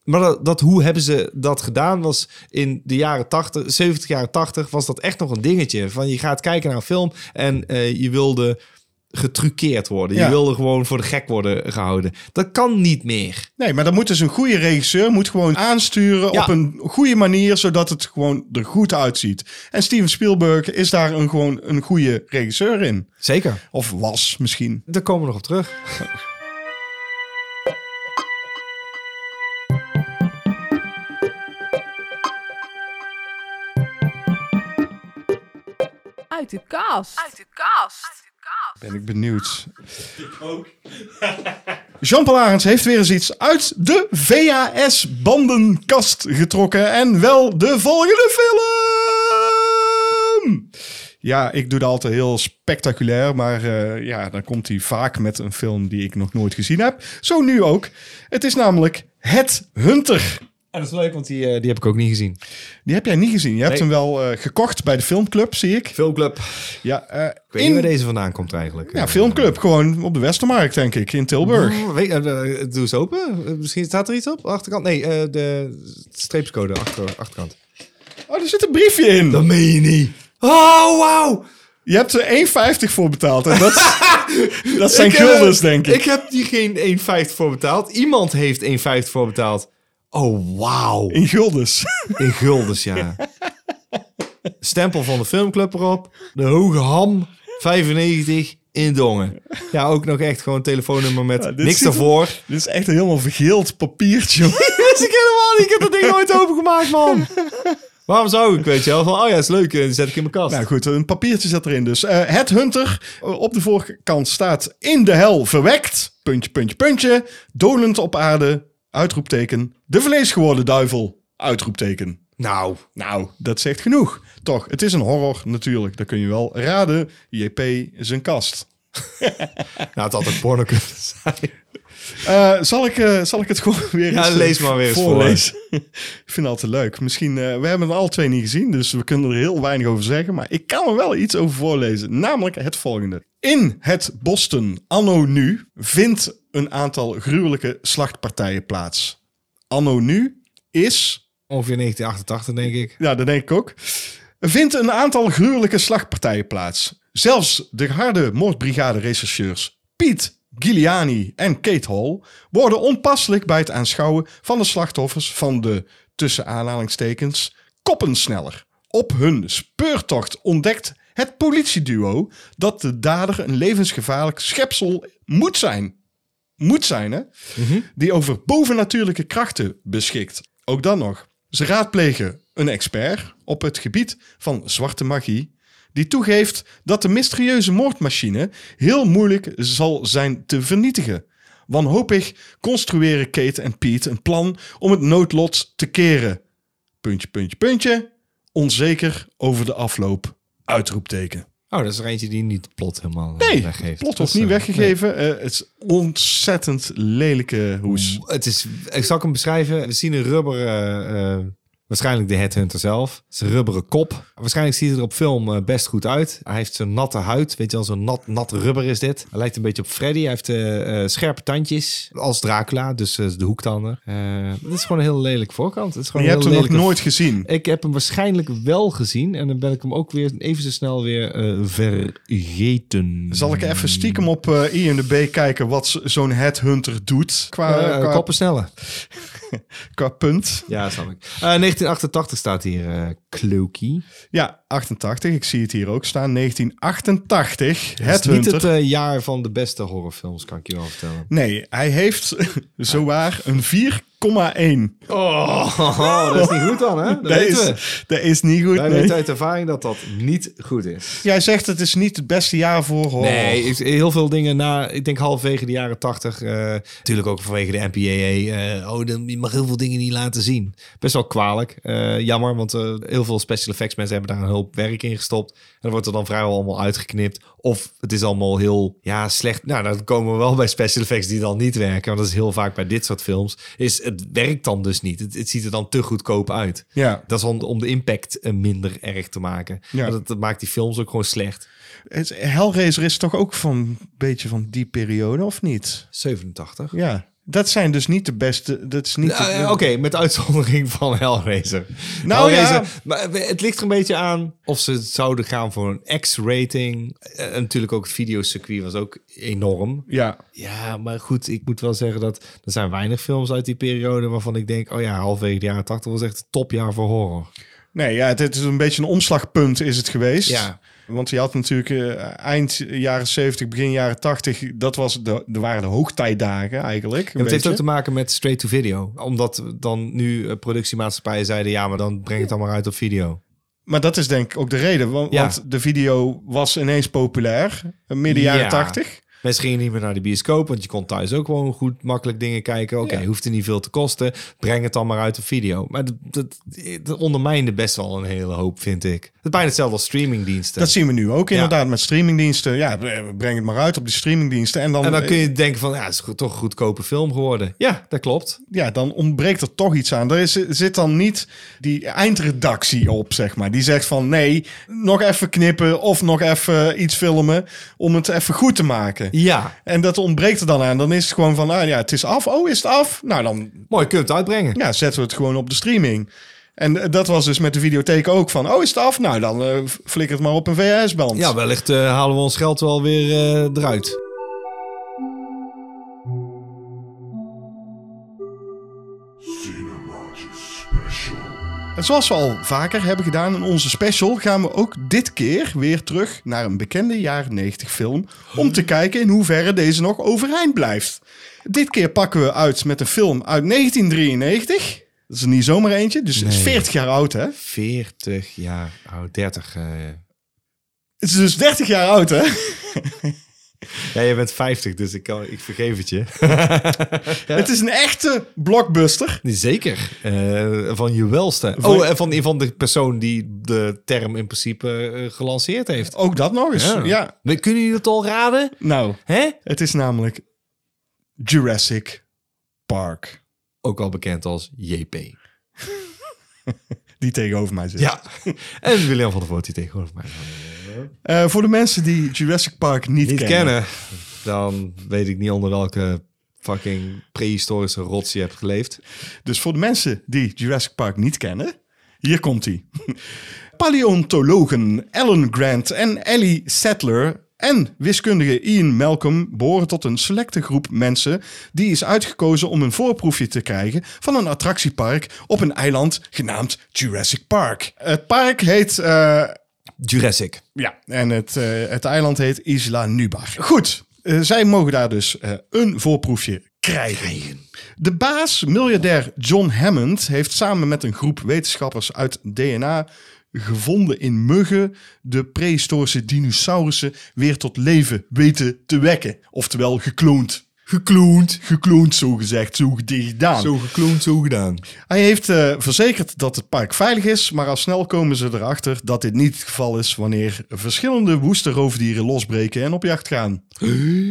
Maar dat, dat hoe hebben ze dat gedaan was in de jaren 80, 70 jaren 80 was dat echt nog een dingetje. Van je gaat kijken naar een film en eh, je wilde getruckeerd worden. Ja. Je wilde gewoon voor de gek worden gehouden. Dat kan niet meer. Nee, maar dan moet dus een goede regisseur moet gewoon aansturen Ja. op een goede manier, zodat het gewoon er goed uitziet. En Steven Spielberg is daar een, gewoon een goede regisseur in. Zeker. Of was misschien. Daar komen we nog op terug. Uit de kast. Uit de kast. Ben ik benieuwd. Jean-Paul Arends heeft weer eens iets uit de VHS-bandenkast getrokken. En wel de volgende film! Ja, ik doe dat altijd heel spectaculair. Maar eh, ja, dan komt hij vaak met een film die ik nog nooit gezien heb. Zo nu ook. Het is namelijk Het Hunter. En dat is leuk, want die, eh, die heb ik ook niet gezien. Die heb jij niet gezien. Je hebt Nee. hem wel eh, gekocht bij de filmclub, zie ik. Filmclub. Ja, eh, Ik weet in- niet waar deze vandaan komt eigenlijk. ja, filmclub. Gewoon op de Westermarkt, denk ik, in Tilburg. Oh, weet, eh, doe eens open. Misschien staat er iets op? Achterkant? Nee, eh, de streepscode achter, achterkant. Oh, er zit een briefje in. Dat meen je niet. Oh, wauw. Je hebt er 1,50 voor betaald. En dat, dat zijn guldens, denk ik. Ik heb hier geen 1,50 voor betaald. Iemand heeft 1,50 voor betaald. Oh, wauw. In guldens. In guldens, ja. Stempel van de filmclub erop. De Hoge Ham, 95 in Dongen. Ja, ook nog echt gewoon telefoonnummer met dit niks er- daarvoor. Dit is echt een helemaal vergeeld papiertje. ik helemaal niet. Ik heb dat ding nooit opengemaakt, man. Waarom zou ik, weet je wel? Van, oh ja, is leuk. eh, Die zet ik in mijn kast. nou goed, een papiertje zit erin dus. Eh, het Hunter. eh, op de voorkant staat in de hel verwekt. Puntje, puntje, puntje. Dolend op aarde. Uitroepteken. De vleesgeworden duivel. Uitroepteken. Nou, Nou, dat zegt genoeg. Toch, het is een horror natuurlijk. Dat kun je wel raden. JP is een kast. Nou, het had ook porno kunnen zijn. Eh, zal, ik, eh, zal ik het gewoon weer Ja, eens, eh, lees maar weer eens voor. voorlezen? ik vind het altijd leuk. Misschien, eh, we hebben het alle twee niet gezien, dus we kunnen er heel weinig over zeggen. Maar ik kan er wel iets over voorlezen. Namelijk het volgende. In het Boston anno nu vindt een aantal gruwelijke slachtpartijen plaats. Anno nu is Ongeveer 1988, denk ik. ja, dat denk ik ook. Er vindt een aantal gruwelijke slagpartijen plaats. Zelfs de harde moordbrigade-rechercheurs Piet Giuliani en Kate Hall worden onpasselijk bij het aanschouwen van de slachtoffers van de, tussen aanhalingstekens, koppensneller. Op hun speurtocht ontdekt het politieduo dat de dader een levensgevaarlijk schepsel moet zijn. Moet zijn, hè? Die over bovennatuurlijke krachten beschikt. Ook dan nog. Ze raadplegen een expert op het gebied van zwarte magie. Die toegeeft dat de mysterieuze moordmachine heel moeilijk zal zijn te vernietigen. Wanhopig construeren Kate en Pete een plan om het noodlot te keren. Puntje, puntje, puntje. Onzeker over de afloop. Uitroepteken. Oh, dat is er eentje die niet plot helemaal eh, Nee, weggeeft. plot wordt niet eh, weggegeven. Eh, het is ontzettend lelijke hoes. Het is, ik zal hem beschrijven. We zien een rubberen, eh, waarschijnlijk de headhunter zelf. Een rubberen kop. Waarschijnlijk ziet het er op film eh, best goed uit. Hij heeft zo'n natte huid. Weet je wel, zo'n nat, nat rubber is dit. Hij lijkt een beetje op Freddy. Hij heeft eh, eh, scherpe tandjes. Als Dracula, dus eh, de hoektanden. Het is gewoon een heel lelijk voorkant. Het is gewoon je hebt hem nog nooit gezien. Ik heb hem waarschijnlijk wel gezien. En dan ben ik hem ook weer even zo snel weer vergeten. Zal ik even stiekem op IMDb kijken wat zo'n headhunter doet qua, qua, koppen sneller. qua punt? Ja, snap ik. Eh, 1988 staat hier uh, Cloaky. Ja, 88. Ik zie het hier ook staan. 1988. Het is niet het eh, jaar van de beste horrorfilms, kan ik je wel vertellen. Nee, hij heeft zowaar een 4,1. Oh, dat is niet goed dan, hè? Dat Dat weten we. is, dat is niet goed. Wij nee. weten uit ervaring dat dat niet goed is. Jij zegt het is niet het beste jaar voor horror. Nee, heel veel dingen na, ik denk halverwege de jaren 80. eh, natuurlijk ook vanwege de MPAA. eh, oh, dan, je mag heel veel dingen niet laten zien. Best wel kwalijk. Jammer, want eh, heel veel special effects mensen hebben daar een hoop werk in gestopt. En dan wordt er dan vrijwel allemaal uitgeknipt. Of het is allemaal heel ja, slecht. Nou, dan komen we wel bij special effects die dan niet werken. Want dat is heel vaak bij dit soort films. Is het werkt dan dus niet. Het, het ziet er dan te goedkoop uit. Ja, Dat is om, om de impact eh, minder erg te maken. Ja. Maar Dat, dat maakt die films ook gewoon slecht. Hellraiser is toch ook van een beetje van die periode, of niet? 87. Ja, dat zijn dus niet de beste. Dat is niet. Nou, Oké, met uitzondering van Hellraiser. Nou Hellraiser, ja. Maar het ligt er een beetje aan of ze zouden gaan voor een X-rating. Eh, En natuurlijk ook het videocircuit was ook enorm. Ja, Ja, maar goed, ik moet wel zeggen dat er zijn weinig films uit die periode waarvan ik denk, oh ja, halverwege de jaren 80 was echt het topjaar voor horror. Nee, ja, het, is een beetje een omslagpunt is het geweest. Ja. Want je had natuurlijk eh, eind jaren 70, begin jaren 80, dat was de, er waren de hoogtijdagen eigenlijk. Ja, het heeft ook te maken met straight to video. Omdat dan nu eh, productiemaatschappijen zeiden, ja, maar dan breng het maar uit op video. Maar dat is denk ik ook de reden. Want, Ja. want de video was ineens populair. eh, Midden jaren Ja. 80. Mensen gingen niet meer naar de bioscoop, want je kon thuis ook gewoon goed makkelijk dingen kijken. Oké, hoeft er niet veel te kosten. Breng het dan maar uit op video. Maar dat, dat, dat ondermijnde best wel een hele hoop, vind ik. Het is bijna hetzelfde als streamingdiensten. Dat zien we nu ook inderdaad met streamingdiensten. Ja, breng het maar uit op die streamingdiensten. En dan, en dan kun je denken van, ja, het is toch een goedkope film geworden. Ja, dat klopt. ja, dan ontbreekt er toch iets aan. Er is, zit dan niet die eindredactie op, zeg maar. Die zegt van nee, nog even knippen of nog even iets filmen om het even goed te maken. Ja, En dat ontbreekt er dan aan. Dan is het gewoon van, ah ja, het is af. Oh, is het af? Nou, dan mooi, kun je het uitbrengen. ja, zetten we het gewoon op de streaming. En eh, dat was dus met de videotheek ook van, oh, is het af? Nou, dan eh flikker het maar op een VHS-band. Ja, wellicht eh, halen we ons geld wel weer eruit. En zoals we al vaker hebben gedaan in onze special, gaan we ook dit keer weer terug naar een bekende jaren 90 film. Om te kijken in hoeverre deze nog overeind blijft. Dit keer pakken we uit met een film uit 1993. Dat is er niet zomaar eentje, dus het is Nee. 40 jaar oud, hè? 40 jaar, oh, 30. eh. Het is dus 30 jaar oud, hè? Ja, je bent 50, dus ik, kan, ik vergeef het je. Het is een echte blockbuster. Zeker. Eh, van je welste. Van- Oh, en van, van de persoon die de term in principe eh, gelanceerd heeft. Ook dat nog eens. Ja. Kunnen jullie het al raden? Nou, Hè? het is namelijk Jurassic Park. Ook al bekend als JP. Die tegenover mij zit. Ja. en William van der Voort die tegenover mij. Eh, voor de mensen die Jurassic Park niet, Niet kennen. kennen. Dan weet ik niet onder welke fucking prehistorische rots je hebt geleefd. Dus voor de mensen die Jurassic Park niet kennen, hier komt hij. Paleontologen Alan Grant en Ellie Sattler en wiskundige Ian Malcolm behoren tot een selecte groep mensen die is uitgekozen om een voorproefje te krijgen van een attractiepark op een eiland genaamd Jurassic Park. Het park heet eh, Jurassic. ja, en het, eh, het eiland heet Isla Nublar. Goed, eh, zij mogen daar dus eh, een voorproefje krijgen. De baas, miljardair John Hammond, heeft samen met een groep wetenschappers uit DNA gevonden in muggen de prehistorische dinosaurussen weer tot leven weten te wekken. Oftewel gekloond. Gekloond. Gekloond, zo gezegd, zo gedaan. Zo gekloond, zo gedaan. Hij heeft eh, verzekerd dat het park veilig is, maar al snel komen ze erachter dat dit niet het geval is wanneer verschillende woeste roofdieren losbreken en op jacht gaan.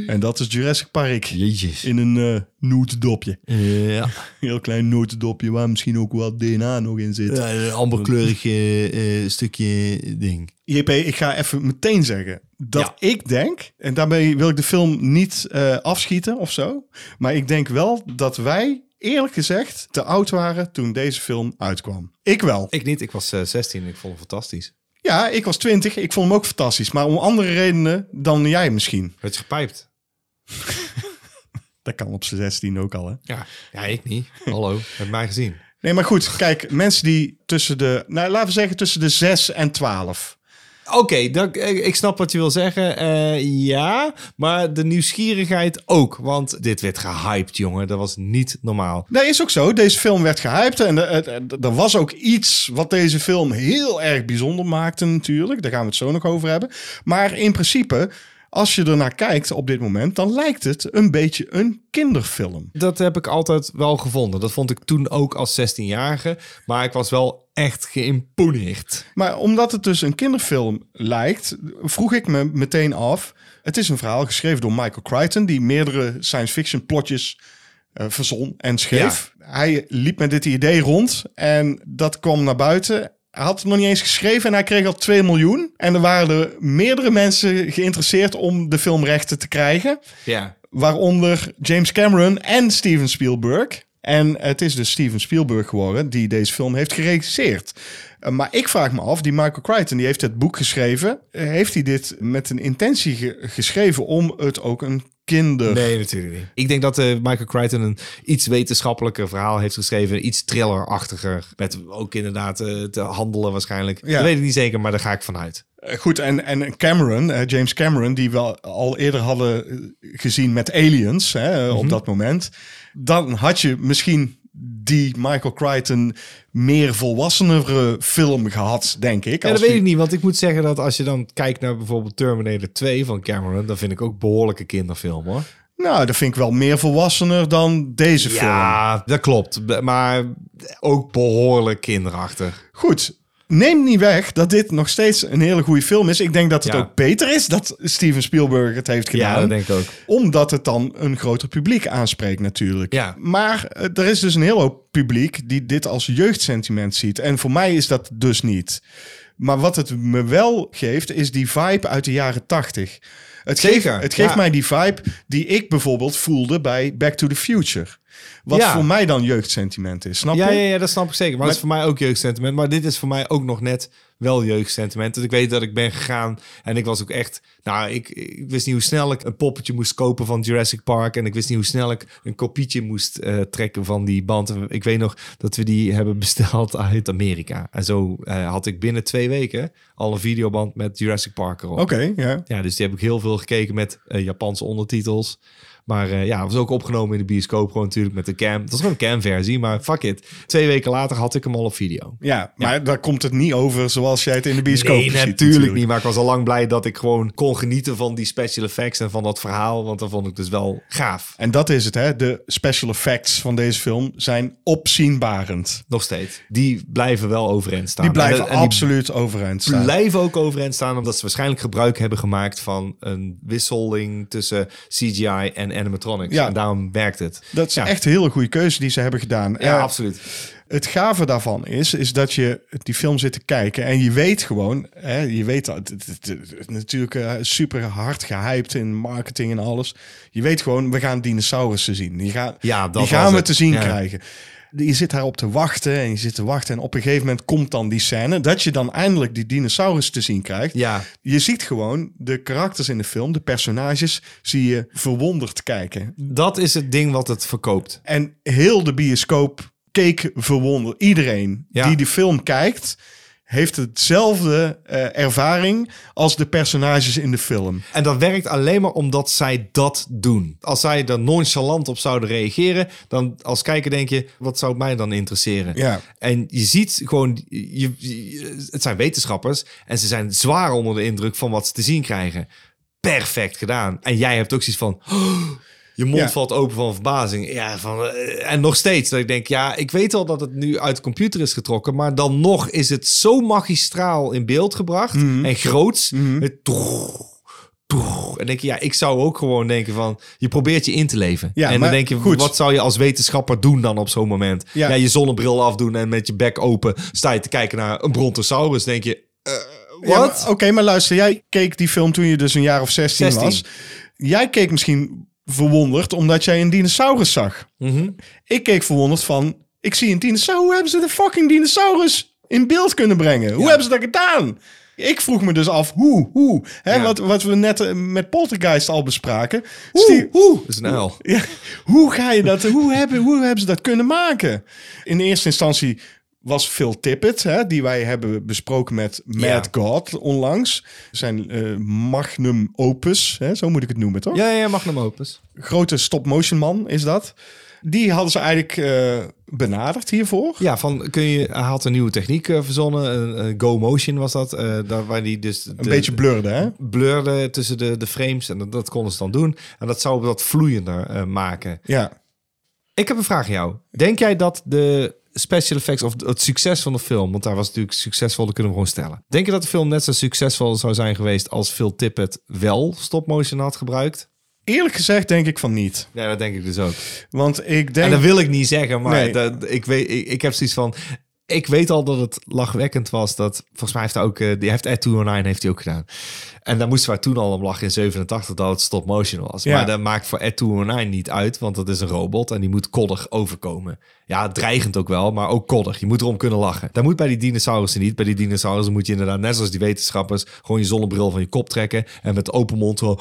En dat is Jurassic Park. Jezus. In een eh notendopje. Ja. Heel klein notendopje waar misschien ook wat DNA nog in zit. een amberkleurig eh, stukje ding. JP, ik ga even meteen zeggen dat ik denk, en daarmee wil ik de film niet eh, afschieten of zo, maar ik denk wel dat wij, eerlijk gezegd, te oud waren toen deze film uitkwam. Ik wel. Ik niet, ik was eh, 16 en ik vond het fantastisch. Ja, ik was 20. Ik vond hem ook fantastisch. Maar om andere redenen dan jij misschien. Werd je gepijpt? Dat kan op zijn 16 ook al, hè? Ja. Ja, ik niet. Hallo, heb mij gezien. Nee, maar goed. Kijk, mensen die tussen de... Nou, laten we zeggen tussen de 6 en 12. Oké, ik snap wat je wil zeggen. Eh, ja, maar de nieuwsgierigheid ook. Want dit werd gehyped, jongen. Dat was niet normaal. Dat is ook zo. Deze film werd gehyped. En er- er er was ook iets wat deze film heel erg bijzonder maakte natuurlijk. Daar gaan we het zo nog over hebben. Maar in principe, als je ernaar kijkt op dit moment... dan lijkt het een beetje een kinderfilm. Dat heb ik altijd wel gevonden. Dat vond ik toen ook als 16-jarige. Maar ik was wel echt geïmponeerd. Maar omdat het dus een kinderfilm lijkt, vroeg ik me meteen af. Het is een verhaal geschreven door Michael Crichton, die meerdere science fiction plotjes eh, verzon en schreef. Hij liep met dit idee rond en dat kwam naar buiten. Hij had het nog niet eens geschreven en hij kreeg al 2 miljoen. En er waren er meerdere mensen geïnteresseerd om de filmrechten te krijgen. Ja. Waaronder James Cameron en Steven Spielberg. En het is dus Steven Spielberg geworden die deze film heeft geregisseerd. Uh, maar ik vraag me af, die Michael Crichton, die heeft het boek geschreven. Uh, heeft hij dit met een intentie ge- geschreven om het ook een kinder... Nee, natuurlijk niet. Ik denk dat eh, Michael Crichton een iets wetenschappelijker verhaal heeft geschreven. Iets thrillerachtiger. Met ook inderdaad eh, te handelen waarschijnlijk. Ja. Dat weet ik niet zeker, maar daar ga ik vanuit. Uh, goed, en, en Cameron, uh, James Cameron, die we al eerder hadden uh, gezien met Aliens hè, mm -hmm. op dat moment. Dan had je misschien die Michael Crichton meer volwassenere film gehad, denk ik. Ja, dat weet die... ik niet, want ik moet zeggen dat als je dan kijkt naar bijvoorbeeld Terminator 2 van Cameron, dan vind ik ook behoorlijke kinderfilm hoor. Nou, dat vind ik wel meer volwassener dan deze ja, film. Ja, dat klopt. Maar ook behoorlijk kinderachtig. Goed, neem niet weg dat dit nog steeds een hele goede film is. Ik denk dat het Ja. ook beter is dat Steven Spielberg het heeft gedaan. Ja, dat denk ik ook. Omdat het dan een groter publiek aanspreekt natuurlijk. Ja. Maar eh, er is dus een heel hoop publiek die dit als jeugdsentiment ziet. En voor mij is dat dus niet. Maar wat het me wel geeft, is die vibe uit de jaren tachtig. Het Zeker, geeft, het geeft ja. mij die vibe die ik bijvoorbeeld voelde bij Back to the Future. Wat Ja. voor mij dan jeugdsentiment is, snap Ja, je? ja, ja, dat snap ik zeker. Maar, het is voor mij ook jeugdsentiment. Maar dit is voor mij ook nog net wel jeugdsentiment. Dus ik weet dat ik ben gegaan en ik was ook echt... Nou, ik, ik wist niet hoe snel ik een poppetje moest kopen van Jurassic Park. En ik wist niet hoe snel ik een kopietje moest eh, trekken van die band. En Ik weet nog dat we die hebben besteld uit Amerika. En zo eh, had ik binnen twee weken al een videoband met Jurassic Park erop. Oké, ja. Ja, dus die heb ik heel veel gekeken met eh, Japanse ondertitels. Maar eh, ja, was ook opgenomen in de bioscoop gewoon natuurlijk met de cam. Het was gewoon een cam-versie, maar fuck it. Twee weken later had ik hem al op video. Ja, maar daar komt het niet over zoals jij het in de bioscoop nee, ziet. natuurlijk niet. Maar ik was al lang blij dat ik gewoon kon genieten van die special effects en van dat verhaal. Want dat vond ik dus wel gaaf. En dat is het, hè. De special effects van deze film zijn opzienbarend. Nog steeds. Die blijven wel overeind staan. Die blijven En- en die absoluut overeind staan. blijven ook overeind staan omdat ze waarschijnlijk gebruik hebben gemaakt van een wisseling tussen CGI en animatronics. Ja. En daarom werkt het. Dat is Ja. echt een hele goede keuze die ze hebben gedaan. Ja, Eh, absoluut. Het gave daarvan is, is dat je die film zit te kijken en je weet gewoon, hè, je weet dat, het, het- het- het- natuurlijk eh, super hard gehyped in marketing en alles. Je weet gewoon, we gaan dinosaurussen zien. Die gaan, Ja, dat die gaan we het. te zien Ja. krijgen. Je zit daarop te wachten en je zit te wachten en op een gegeven moment komt dan die scène dat je dan eindelijk die dinosaurus te zien krijgt. Ja, Je ziet gewoon de karakters in de film, de personages, zie je verwonderd kijken. dat is het ding wat het verkoopt. En heel de bioscoop keek verwonderd. Iedereen Ja. die die film kijkt, heeft hetzelfde eh, ervaring als de personages in de film. En dat werkt alleen maar omdat zij dat doen. Als zij er nonchalant op zouden reageren, dan als kijker denk je, wat zou het mij dan interesseren? Ja. En je ziet gewoon, je, je- het zijn wetenschappers en ze zijn zwaar onder de indruk van wat ze te zien krijgen. Perfect gedaan. En jij hebt ook zoiets van, "Oh, je mond Ja. valt open van verbazing. Ja, van, eh, en nog steeds dat ik denk, ja, ik weet wel dat het nu uit de computer is getrokken, maar dan nog is het zo magistraal in beeld gebracht Mhm. en groots. Toeg. En denk je, ja, ik zou ook gewoon denken van, je probeert je in te leven. Ja, en dan maar denk je, goed. wat zou je als wetenschapper doen dan op zo'n moment? Ja. Ja. je zonnebril afdoen en met je bek open sta je te kijken naar een brontosaurus. denk je, eh, wat? Oké, maar luister, jij keek die film toen je dus een jaar of 16, 16. was. Jij keek misschien verwonderd omdat jij een dinosaurus zag. Mhm. Ik keek verwonderd van, ik zie een dinosaurus. Hoe hebben ze de fucking dinosaurus in beeld kunnen brengen? Hoe hebben ze dat gedaan? Ik vroeg me dus af, hoe, hoe? Hè, Ja. wat, wat we net eh, met Poltergeist al bespraken. Hoe, Steve- hoe? Dat is een uil. Ja, hoe ga je dat? Hoe hebben, hoe hebben ze dat kunnen maken? In eerste instantie was Phil Tippett, hè, die wij hebben besproken met Mad Ja. God onlangs. Zijn eh, magnum opus, hè, zo moet ik het noemen, toch? Ja, ja, magnum opus. Grote stop-motion man is dat. Die hadden ze eigenlijk eh, benaderd hiervoor. Ja, van kun je, hij had een nieuwe techniek eh, verzonnen. Go Motion was dat. daar waar die dus Een beetje blurde, hè? blurde tussen de, de frames. En dat, dat konden ze dan doen. En dat zou dat vloeiender maken. Ja. Ik heb een vraag aan jou. Denk jij dat de special effects of het succes van de film, want daar was natuurlijk succesvol, dat kunnen we gewoon stellen. Denk je dat de film net zo succesvol zou zijn geweest als Phil Tippett wel stop motion had gebruikt? Eerlijk gezegd denk ik van niet. Ja, dat denk ik dus ook. Want ik denk... En dat wil ik niet zeggen, maar Nee. dat, ik, weet, ik, ik heb zoiets van. Ik weet al dat het lachwekkend was. Dat volgens mij heeft hij ook. eh, Die heeft Ed 209 heeft hij ook gedaan. En daar moesten wij toen al om lachen in 87 dat het stop motion was. Ja. Maar dat maakt voor Ed 209 niet uit, want dat is een robot en die moet koddig overkomen. Ja, dreigend ook wel, maar ook koddig. Je moet erom kunnen lachen. Dat moet bij die dinosaurussen niet. Bij die dinosaurussen moet je inderdaad, net zoals die wetenschappers, gewoon je zonnebril van je kop trekken en met open mond zo.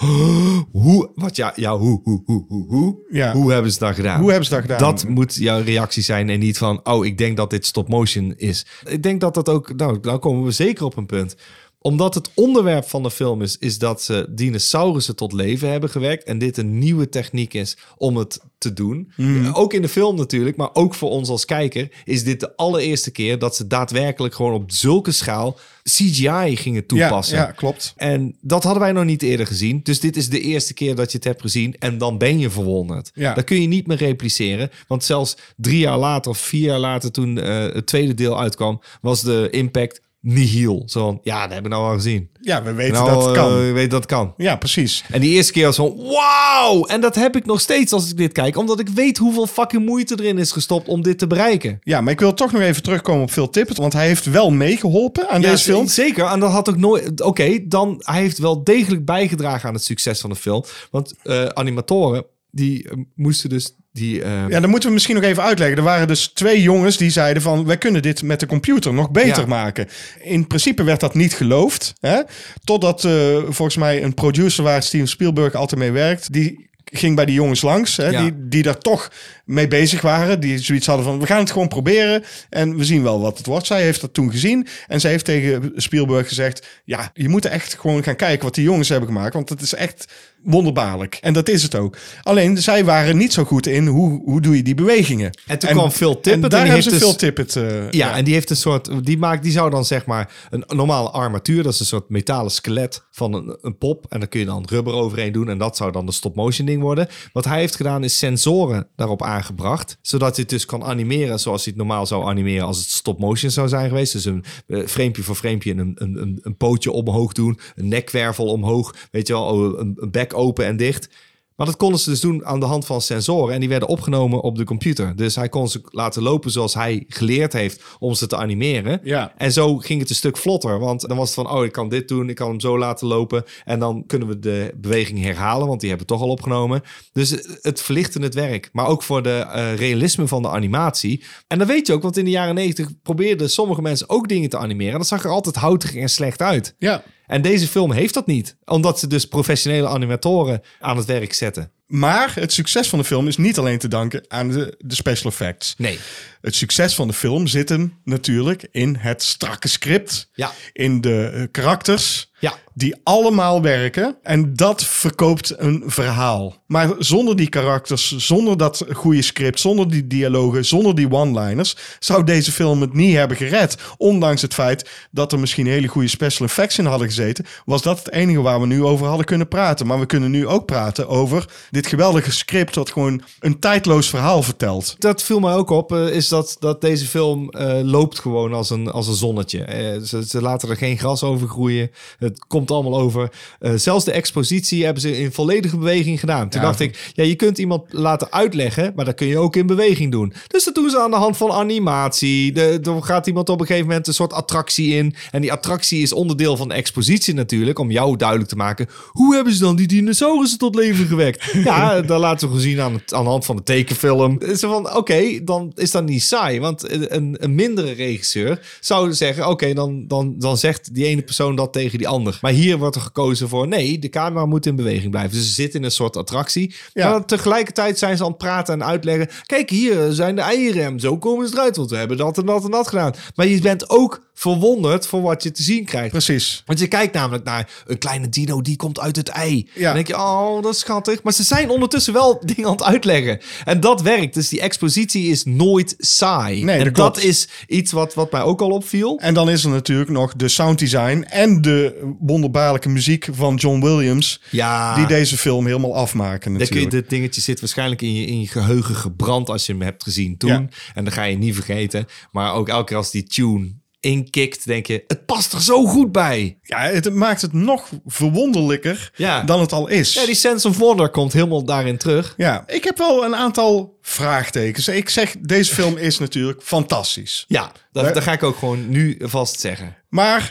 Hoe? Wat ja, ja, hoe, hoe, hoe, hoe, hoe? Ja. Hoe hebben ze dat gedaan? Hoe hebben ze dat gedaan? Dat moet jouw reactie zijn en niet van, oh, ik denk dat dit stop motion is. Ik denk dat dat ook, nou, nou komen we zeker op een punt. Omdat het onderwerp van de film is, is dat ze dinosaurussen tot leven hebben gewekt. En dit een nieuwe techniek is om het te doen. Ook in de film natuurlijk, maar ook voor ons als kijker is dit de allereerste keer dat ze daadwerkelijk gewoon op zulke schaal CGI gingen toepassen. Ja, ja, klopt. En dat hadden wij nog niet eerder gezien. Dus dit is de eerste keer dat je het hebt gezien. En dan ben je verwonderd. Ja. Dat kun je niet meer repliceren. Want zelfs drie jaar later of vier jaar later, toen eh, het tweede deel uitkwam, was de impact nihil. Zo ja, dat hebben we nou al gezien. Ja, we weten nou, dat het kan. eh, we weten dat het kan. ja, precies. En die eerste keer was van, wauw! En dat heb ik nog steeds als ik dit kijk. Omdat ik weet hoeveel fucking moeite erin is gestopt om dit te bereiken. Ja, maar ik wil toch nog even terugkomen op Phil Tippett. Want hij heeft wel meegeholpen aan deze film. Zeker, en dat had ook nooit. Oké, dan hij heeft wel degelijk bijgedragen aan het succes van de film. Want eh, animatoren die eh, moesten dus die. eh, Ja, dan moeten we misschien nog even uitleggen. Er waren dus twee jongens die zeiden van... wij kunnen dit met de computer nog beter Ja. maken. In principe werd dat niet geloofd. Hè? Totdat eh, volgens mij een producer waar Steven Spielberg altijd mee werkt... die ging bij die jongens langs, hè, Ja. die, die daar toch mee bezig waren. Die zoiets hadden van, we gaan het gewoon proberen en we zien wel wat het wordt. Zij heeft dat toen gezien en zij heeft tegen Spielberg gezegd... ja, je moet echt gewoon gaan kijken wat die jongens hebben gemaakt. Want het is echt wonderbaarlijk. En dat is het ook. Alleen, zij waren niet zo goed in hoe, hoe doe je die bewegingen. En toen kwam Phil Tippett En en daar die hebben ze heeft Phil dus- Tippett... eh, Ja, en die heeft een soort, die maakt, die zou dan zeg maar een normale armatuur, dat is een soort metalen skelet van een, een pop. En daar kun je dan rubber overheen doen en dat zou dan de stop-motion ding worden. Wat hij heeft gedaan is sensoren daarop aangebracht, zodat hij het dus kan animeren zoals hij het normaal zou animeren als het stop-motion zou zijn geweest. Dus een uh, framepje voor framepje een, een, een, een pootje omhoog doen, een nekwervel omhoog, weet je wel, oh, een, een bek open en dicht. Maar dat konden ze dus doen aan de hand van sensoren. En die werden opgenomen op de computer. Dus hij kon ze laten lopen zoals hij geleerd heeft om ze te animeren. Ja. En zo ging het een stuk vlotter. Want dan was het van, oh, ik kan dit doen. Ik kan hem zo laten lopen. En dan kunnen we de beweging herhalen. Want die hebben we toch al opgenomen. Dus het verlichtte het werk. Maar ook voor de uh, realisme van de animatie. En dat weet je ook. Want in de jaren negentig probeerden sommige mensen ook dingen te animeren. Dat zag er altijd houtig en slecht uit. ja. En deze film heeft dat niet. Omdat ze dus professionele animatoren aan het werk zetten. Maar het succes van de film is niet alleen te danken aan de, de special effects. Nee. Het succes van de film zit hem natuurlijk in het strakke script. Ja. In de uh, karakters. Ja. Die allemaal werken. En dat verkoopt een verhaal. Maar zonder die karakters, zonder dat goede script, zonder die dialogen, zonder die one-liners, zou deze film het niet hebben gered. Ondanks het feit dat er misschien hele goede special effects in hadden gezeten, was dat het enige waar we nu over hadden kunnen praten. Maar we kunnen nu ook praten over dit geweldige script dat gewoon een tijdloos verhaal vertelt. Dat viel mij ook op, uh, is dat, dat deze film uh, loopt gewoon als een, als een zonnetje. Uh, ze, ze, laten er geen gras over groeien. Het komt allemaal over. Uh, zelfs de expositie hebben ze in volledige beweging gedaan. Toen Ja, dacht ik, ja, je kunt iemand laten uitleggen, maar dat kun je ook in beweging doen. Dus dat doen ze aan de hand van animatie. De, er gaat iemand op een gegeven moment een soort attractie in. En die attractie is onderdeel van de expositie natuurlijk, om jou duidelijk te maken. Hoe hebben ze dan die dinosaurussen tot leven gewekt? ja, dat laten we gewoon zien aan, het, aan de hand van de tekenfilm. Ze van, oké, okay, dan is dat niet saai. Want een, een mindere regisseur zou zeggen, oké, okay, dan, dan, dan zegt die ene persoon dat tegen die ander. Maar hier wordt er gekozen voor, nee, de camera moet in beweging blijven. Dus ze zitten in een soort attractie. Ja. Maar tegelijkertijd zijn ze aan het praten en uitleggen. Kijk, hier zijn de eieren. En zo komen ze eruit, want we hebben dat en dat en dat gedaan. Maar je bent ook verwonderd voor wat je te zien krijgt. Precies. Want je kijkt namelijk naar een kleine dino die komt uit het ei. Ja. Dan denk je, oh, dat is schattig. Maar ze zijn ondertussen wel dingen aan het uitleggen. En dat werkt. Dus die expositie is nooit saai. Nee, en dat dat, is iets wat, wat mij ook al opviel. En dan is er natuurlijk nog de sounddesign en de wonderbaarlijke muziek van John Williams. Ja. Die deze film helemaal afmaken Dan kun je, natuurlijk. dit dingetje zit waarschijnlijk in je, in je geheugen gebrand als je hem hebt gezien toen. Ja. En dan ga je niet vergeten. Maar ook elke keer als die tune inkikt, denk je, het past er zo goed bij. Ja, het maakt het nog verwonderlijker Ja. dan het al is. Ja, die sense of wonder komt helemaal daarin terug. Ja, ik heb wel een aantal vraagtekens. Ik zeg, deze film is natuurlijk fantastisch. Ja, dat, ga ik ook gewoon nu vast zeggen. Maar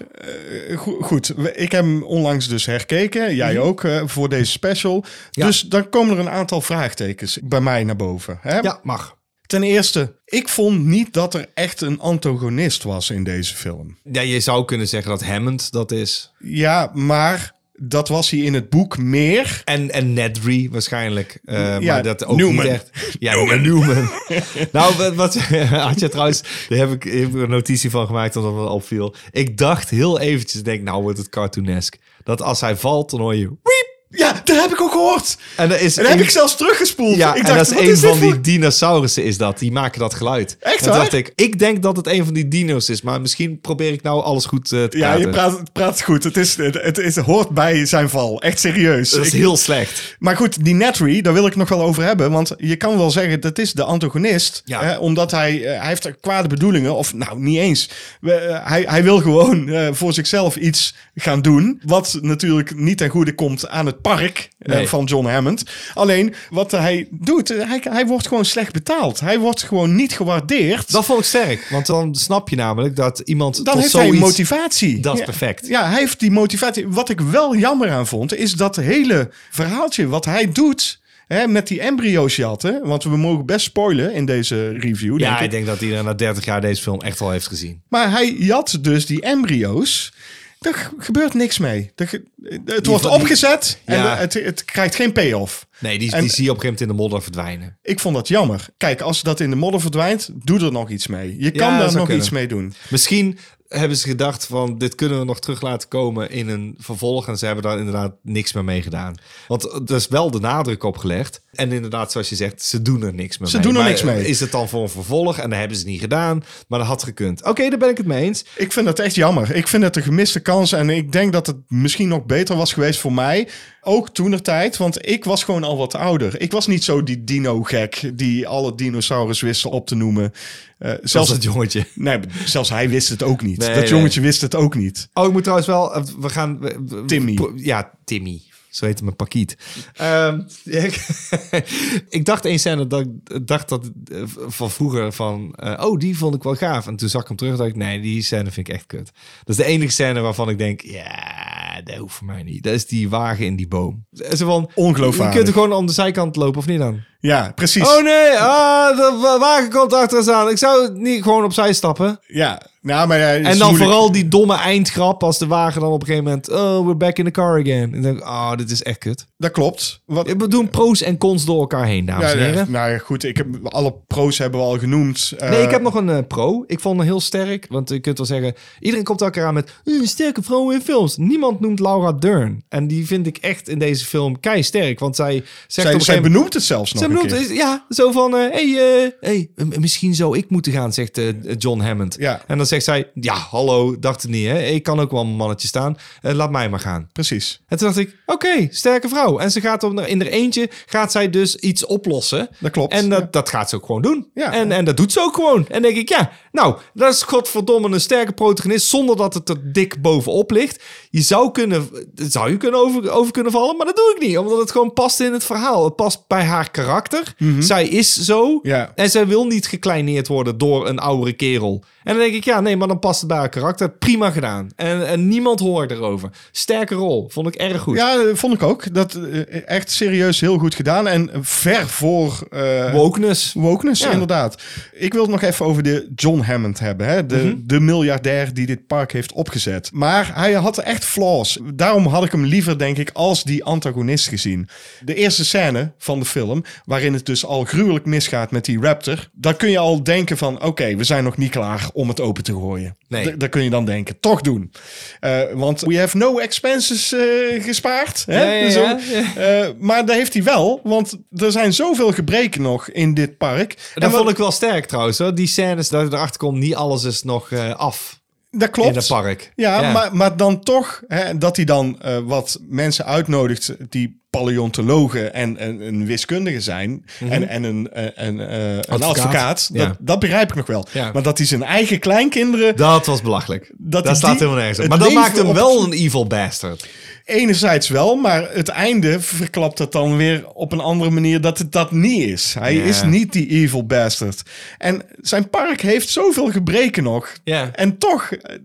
eh, go- goed, ik heb hem onlangs dus herkeken. Jij ook, eh, voor deze special. Mhm. Ja. Dus dan komen er een aantal vraagtekens bij mij naar boven. Hè? Ja, mag. Ten eerste, ik vond niet dat er echt een antagonist was in deze film. Ja, je zou kunnen zeggen dat Hammond dat is. Ja, maar dat was hij in het boek meer. En, en Nedry waarschijnlijk. Eh, Ja, maar dat ook Newman. niet echt. Ja, Newman. Newman. nou, wat, wat had je trouwens... Daar heb ik, heb een notitie van gemaakt omdat het opviel. Ik dacht heel eventjes, denk nou wordt het cartoonesk. Dat als hij valt, dan hoor je... Wiep! Ja, dat heb ik ook gehoord. En dat is En dat heb ik zelfs teruggespoeld. Ja, ik en dat is een van die dinosaurussen is dat. Die maken dat geluid. Echt en toen dacht waar? ik, ik denk dat het een van die dino's is. Maar misschien probeer ik nou alles goed eh, te Ja, praten. je praat, het praat goed. Het, is, het, het, hoort bij zijn val. Echt serieus. Dat is Ik- heel slecht. Maar goed, die Netry, daar wil ik nog wel over hebben. Want je kan wel zeggen, dat is de antagonist. Ja. Hè, omdat hij, eh, hij heeft kwade bedoelingen. Of nou, niet eens. We, eh, hij, hij wil gewoon voor zichzelf iets gaan doen. Wat natuurlijk niet ten goede komt aan het park eh, Nee. van John Hammond. Alleen, wat hij doet, eh, hij, hij wordt gewoon slecht betaald. Hij wordt gewoon niet gewaardeerd. Dat vond ik sterk. Want dan snap je namelijk dat iemand dan heeft zoiets... hij motivatie. Dat is Ja. perfect. Ja, hij heeft die motivatie. Wat ik wel jammer aan vond, is dat hele verhaaltje wat hij doet. Hè, met die embryo's jatten. Want we mogen best spoilen in deze review. Ja, denk ik. ik denk dat iedereen na 30 jaar deze film echt al heeft gezien. Maar hij jat dus die embryo's. Daar gebeurt niks mee. Er het wordt die- opgezet en Ja. het, het krijgt geen payoff. Nee, die, En- die zie je op een gegeven moment in de modder verdwijnen. Ik vond dat jammer. Kijk, als dat in de modder verdwijnt, doe er nog iets mee. Je kan daar nog kunnen. iets mee doen. Misschien hebben ze gedacht van dit kunnen we nog terug laten komen in een vervolg. En ze hebben daar inderdaad niks meer mee gedaan. Want er is wel de nadruk op gelegd. En inderdaad, zoals je zegt, ze doen er niks meer Ze mee. doen er Maar niks mee. Is het dan voor een vervolg? En dat hebben ze niet gedaan. Maar dat had gekund. Oké, daar ben ik het mee eens. Ik vind dat echt jammer. Ik vind het een gemiste kans. En ik denk dat het misschien nog beter was geweest voor mij. Ook toenertijd. Want ik was gewoon al wat ouder. Ik was niet zo die dino-gek die alle dinosaurus wisten op te noemen. Eh, Zelfs dat jongetje. nee, zelfs hij wist het ook niet. Nee, dat nee. jongetje wist het ook niet. Oh, ik moet trouwens wel... eh, We gaan... we- we- Timmy. Ja, Timmy. Zo heet mijn pakiet. Ehm, ik, ik dacht één scène dat ik dacht dat eh, van vroeger van... eh, oh, die vond ik wel gaaf. En toen zag ik hem terug en dacht ik... Nee, die scène vind ik echt kut. Dat is de enige scène waarvan ik denk... Ja, dat hoeft voor mij niet. Dat is die wagen in die boom. Zo van... Ongeloofwaardig. Je kunt er gewoon om de zijkant lopen of niet dan? Ja, precies. Oh nee, ah, de wa- wagen komt achter ons aan. Ik zou niet gewoon opzij stappen. Ja, nou, maar ja, is En dan moeilijk. vooral die domme eindgrap als de wagen dan op een gegeven moment... Oh, we're back in the car again. En dan denk ik, oh, dit is echt kut. Dat klopt. Wat, We doen pro's en cons door elkaar heen, dames ja, en heren. nou ja, goed. Ik heb, alle pro's hebben we al genoemd. Nee, Eh, ik heb nog een eh, pro. Ik vond hem heel sterk. Want je kunt wel zeggen... Iedereen komt elkaar aan met... "Eh, sterke vrouwen in films. Niemand noemt Laura Dern. En die vind ik echt in deze film kei sterk. Want zij zegt op zij, een zij gegeven moment... benoemt het zelfs nog Zij een benoemt, keer. is- ja, zo van, hé, hey, eh, hey, m- misschien zou ik moeten gaan, zegt John Hammond. Ja. En dan zegt zij, ja, hallo, dacht het niet, hè? Ik kan ook wel een mannetje staan. Laat mij maar gaan. Precies. En toen dacht ik, oké, sterke vrouw. En ze gaat op, in haar eentje, gaat zij dus iets oplossen. Dat klopt, En dat, ja. dat gaat ze ook gewoon doen. Ja. En, en dat doet ze ook gewoon. En denk ik, ja, nou, dat is godverdomme een sterke protagonist zonder dat het er dik bovenop ligt. Je zou kunnen, zou je kunnen over, over kunnen vallen, maar dat doe ik niet. Omdat het gewoon past in het verhaal. Het past bij haar karakter. Zij is zo. Mhm. Ja. En zij wil niet gekleineerd worden door een oudere kerel. En dan denk ik, ja, nee, maar dan past het bij haar karakter. Prima gedaan. En, en niemand hoort erover. Sterke rol. Vond ik erg goed. Ja, vond ik ook. Dat eh, echt serieus heel goed gedaan. En ver voor eh Wokeness. wokeness, Ja. inderdaad. Ik wil het nog even over de John Hammond hebben. Hè? De, Mhm. de miljardair die dit park heeft opgezet. Maar hij had echt flaws. Daarom had ik hem liever, denk ik, als die antagonist gezien. De eerste scène van de film, waarin het dus al gruwelijk misgaat met die raptor. Dan kun je al denken van, oké, we zijn nog niet klaar om het open te gooien. Nee. Dat kun je dan denken. Toch doen. Eh, want we have no expenses eh, gespaard. Hè? Ja, ja, Zo. ja, Eh, maar dat heeft hij wel, want er zijn zoveel gebreken nog in dit park. Dat En wat- vond ik wel sterk trouwens. Hoor. Die scènes dat je erachter komt, niet alles is nog af dat klopt. in het park. Ja, Maar, maar dan toch hè, dat hij dan eh, wat mensen uitnodigt die paleontologen en, en een wiskundige zijn en, en een, eh, een, eh, een advocaat, Advocaat, ja. dat, dat begrijp ik nog wel. Ja. Maar dat hij zijn eigen kleinkinderen Dat was belachelijk. Dat staat helemaal nergens op. Maar dat maakt hem wel een evil bastard. Enerzijds wel, maar het einde verklapt het dan weer op een andere manier dat het dat niet is. Hij is niet die evil bastard. En zijn park heeft zoveel gebreken nog. En toch, eh,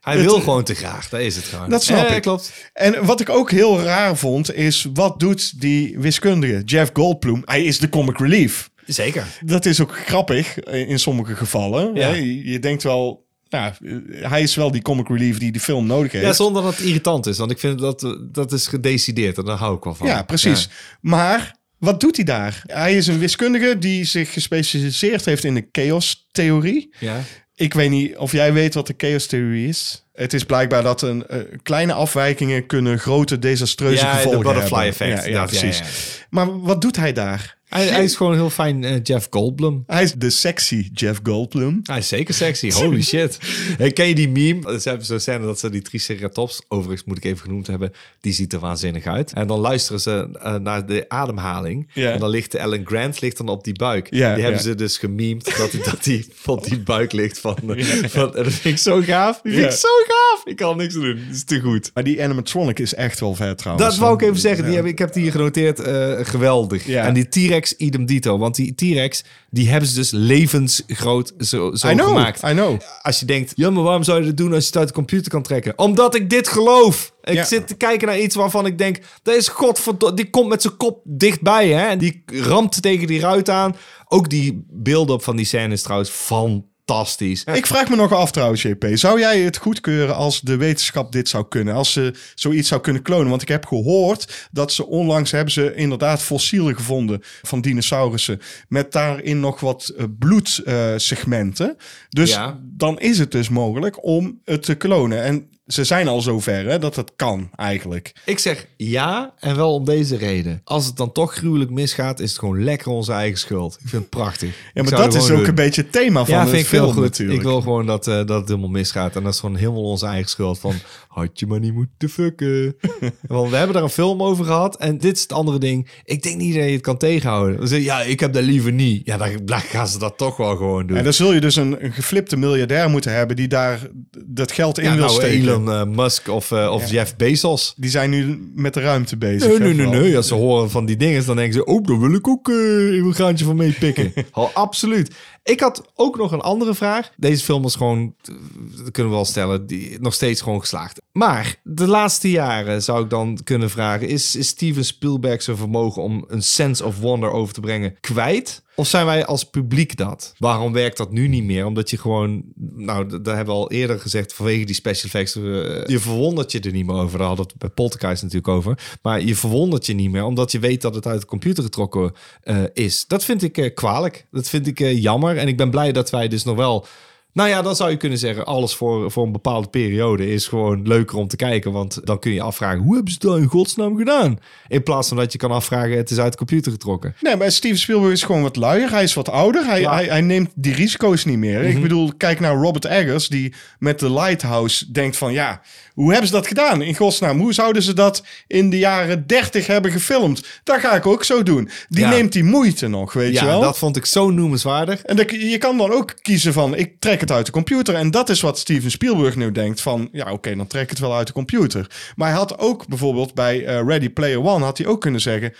Hij Het- wil gewoon te graag. Dat is het gewoon. Dat snap Ja, ik. klopt. En wat ik ook heel raar vond, is wat doet die wiskundige, Jeff Goldblum? Hij is de comic relief. Zeker. Dat is ook grappig eh, in sommige gevallen. Ja. je denkt wel, nou, eh, hij is wel die comic relief die de film nodig heeft. Ja, zonder dat het irritant is. Want ik vind dat dat is gedecideerd. En daar hou ik wel van. Ja, precies. Maar wat doet hij daar? Hij is een wiskundige die zich gespecialiseerd heeft in de chaos-theorie. Ja. Ik weet niet of jij weet wat de chaos-theorie is. Het is blijkbaar dat een, eh, kleine afwijkingen kunnen grote desastreuze Ja, de gevolgen butterfly hebben. effect. Ja, ja, Dat, ja, precies. ja. Maar wat doet hij daar? Hij, hij is gewoon heel fijn eh, Jeff Goldblum. Hij is de sexy Jeff Goldblum. Hij is zeker sexy. Holy shit. Hey, ken je die meme? Ze hebben zo'n scène dat ze die Triceratops, overigens moet ik even genoemd hebben, die ziet er waanzinnig uit. En dan luisteren ze eh, naar de ademhaling. En dan ligt Ellen Grant ligt dan op die buik. Die hebben ze dus gememd dat hij dat die op die buik ligt van, van en dat vind ik zo gaaf. Die vind ik zo gaaf. Ik kan niks doen. Dat is te goed. Maar die animatronic is echt wel vet trouwens. Dat wou ik even zeggen. Die heb, ik heb die hier genoteerd. eh, geweldig. En die T-Rex idem dito. Want die T-Rex, die hebben ze dus levensgroot zo, zo I know, gemaakt. I know. Als je denkt, ja, maar waarom zou je dat doen als je het uit de computer kan trekken? Omdat ik dit geloof. Ik Ja. zit te kijken naar iets waarvan ik denk, dat is godverdomme, die komt met zijn kop dichtbij, hè? En die ramt tegen die ruit aan. Ook die beelden op van die scènes trouwens fantastisch. Ik vraag me nog af trouwens, JP. Zou jij het goedkeuren als de wetenschap dit zou kunnen? Als ze zoiets zou kunnen klonen? Want ik heb gehoord dat ze onlangs hebben ze inderdaad fossielen gevonden van dinosaurussen. Met daarin nog wat eh, bloedsegmenten. dus Ja. dan is het dus mogelijk om het te klonen. En ze zijn al zover hè, dat het kan eigenlijk. Ik zeg ja, en wel om deze reden. Als het dan toch gruwelijk misgaat, is het gewoon lekker onze eigen schuld. Ik vind het prachtig. Ja, maar dat is ook doen. een beetje het thema van Ja, vind ik film heel goed. natuurlijk. Ik wil gewoon dat, eh, dat het helemaal misgaat. En dat is gewoon helemaal onze eigen schuld. Van, had je maar niet moeten fucken. Want we hebben daar een film over gehad. En dit is het andere ding. Ik denk niet dat je het kan tegenhouden. Je, ja, ik heb dat liever niet. Ja, dan, dan gaan ze dat toch wel gewoon doen. En dan zul je dus een, een geflipte miljardair moeten hebben die daar dat geld in ja, wil nou, steken. Elon eh, Musk of, eh, of Jeff Bezos. Die zijn nu met de ruimte bezig. Nee, nee, nee, nee. Als ze horen van die dingen, dan denken ze... Oh, daar wil ik ook eh, een graantje van meepikken. Absoluut. Ik had ook nog een andere vraag. Deze film is gewoon, dat kunnen we wel stellen, die, nog steeds gewoon geslaagd. Maar de laatste jaren zou ik dan kunnen vragen... Is, is Steven Spielberg zijn vermogen om een sense of wonder over te brengen kwijt? Of zijn wij als publiek dat? Waarom werkt dat nu niet meer? Omdat je gewoon, nou, d- daar hebben we al eerder gezegd, vanwege die special effects, eh, je verwondert je er niet meer over. Daar hadden we het bij Poltergeist natuurlijk over. Maar je verwondert je niet meer, omdat je weet dat het uit de computer getrokken eh, is. Dat vind ik eh, kwalijk. Dat vind ik jammer. En ik ben blij dat wij dus nog wel... Nou ja, dan zou je kunnen zeggen, alles voor, voor een bepaalde periode is gewoon leuker om te kijken. Want dan kun je afvragen, hoe hebben ze dat in godsnaam gedaan? In plaats van dat je kan afvragen, het is uit de computer getrokken. Nee, maar Steven Spielberg is gewoon wat luier. Hij is wat ouder. Hij, hij, hij neemt die risico's niet meer. Mhm. Ik bedoel, kijk naar Robert Eggers, die met The Lighthouse denkt van... ja, hoe hebben ze dat gedaan? In godsnaam, hoe zouden ze dat in de jaren 30 hebben gefilmd? Dat ga ik ook zo doen. Die Ja. neemt die moeite nog, weet je Ja, wel? dat vond ik zo noemenswaardig. En dat- je kan dan ook kiezen van, ik trek het uit de computer. En dat is wat Steven Spielberg nu denkt van, ja oké, dan trek ik het wel uit de computer. Maar hij had ook bijvoorbeeld bij eh, Ready Player One, had hij ook kunnen zeggen...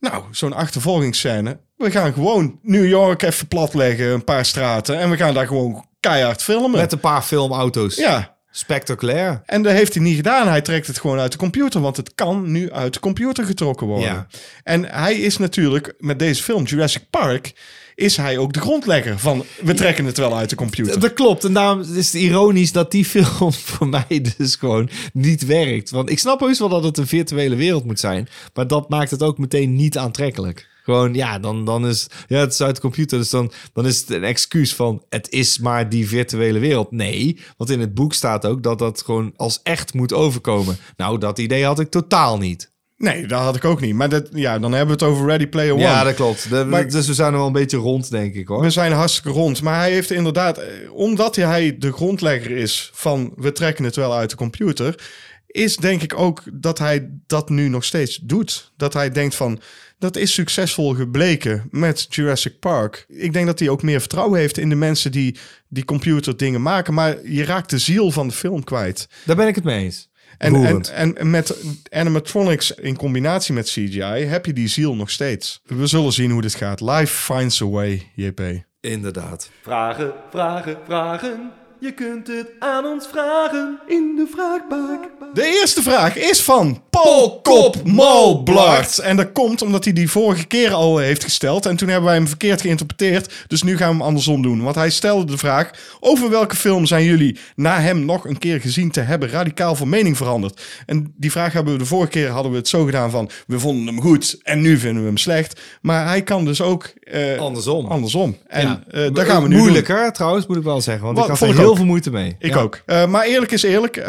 Nou, zo'n achtervolgingsscène. We gaan gewoon New York even platleggen, een paar straten. En we gaan daar gewoon keihard filmen. Met een paar filmauto's. Ja, Spectaculair. en dat heeft hij niet gedaan. Hij trekt het gewoon uit de computer, want het kan nu uit de computer getrokken worden. Ja. En hij is natuurlijk met deze film, Jurassic Park, is hij ook de grondlegger van we trekken het wel uit de computer. Dat klopt. En daarom is het ironisch dat die film voor mij dus gewoon niet werkt. Want ik snap heus wel dat het een virtuele wereld moet zijn. Maar dat maakt het ook meteen niet aantrekkelijk. Gewoon, ja, dan, dan is ja, het is uit de computer. Dus dan, dan is het een excuus van het is maar die virtuele wereld. Nee, want in het boek staat ook dat dat gewoon als echt moet overkomen. Nou, dat idee had ik totaal niet. Nee, dat had ik ook niet. Maar dat, ja, dan hebben we het over Ready Player One. Ja, dat klopt. De- Maar- dus we zijn er wel een beetje rond, denk ik hoor. We zijn hartstikke rond. Maar hij heeft inderdaad, eh, omdat hij de grondlegger is van we trekken het wel uit de computer, is denk ik ook dat hij dat nu nog steeds doet. Dat hij denkt van, dat is succesvol gebleken met Jurassic Park. Ik denk dat hij ook meer vertrouwen heeft in de mensen die die computer dingen maken. Maar je raakt de ziel van de film kwijt. Daar ben ik het mee eens. En, en, en met animatronics in combinatie met CGI heb je die ziel nog steeds. We zullen zien hoe dit gaat. Life finds a way, JP. Inderdaad. Vragen, vragen, vragen. Je kunt het aan ons vragen in de vraagbak. De eerste vraag is van Paul Kop Malblart. En dat komt omdat hij die vorige keer al heeft gesteld. En toen hebben wij hem verkeerd geïnterpreteerd. Dus nu gaan we hem andersom doen. Want hij stelde de vraag... Over welke film zijn jullie na hem nog een keer gezien te hebben... radicaal van mening veranderd? En die vraag hebben we de vorige keer hadden we het zo gedaan van... We vonden hem goed en nu vinden we hem slecht. Maar hij kan dus ook... eh, Andersom. Andersom. En Ja. eh daar gaan we nu Moeilijker trouwens, moet ik wel zeggen. Want Wat- ik had er heel ook. veel moeite mee. Ik Ja. ook. Eh, maar eerlijk is eerlijk.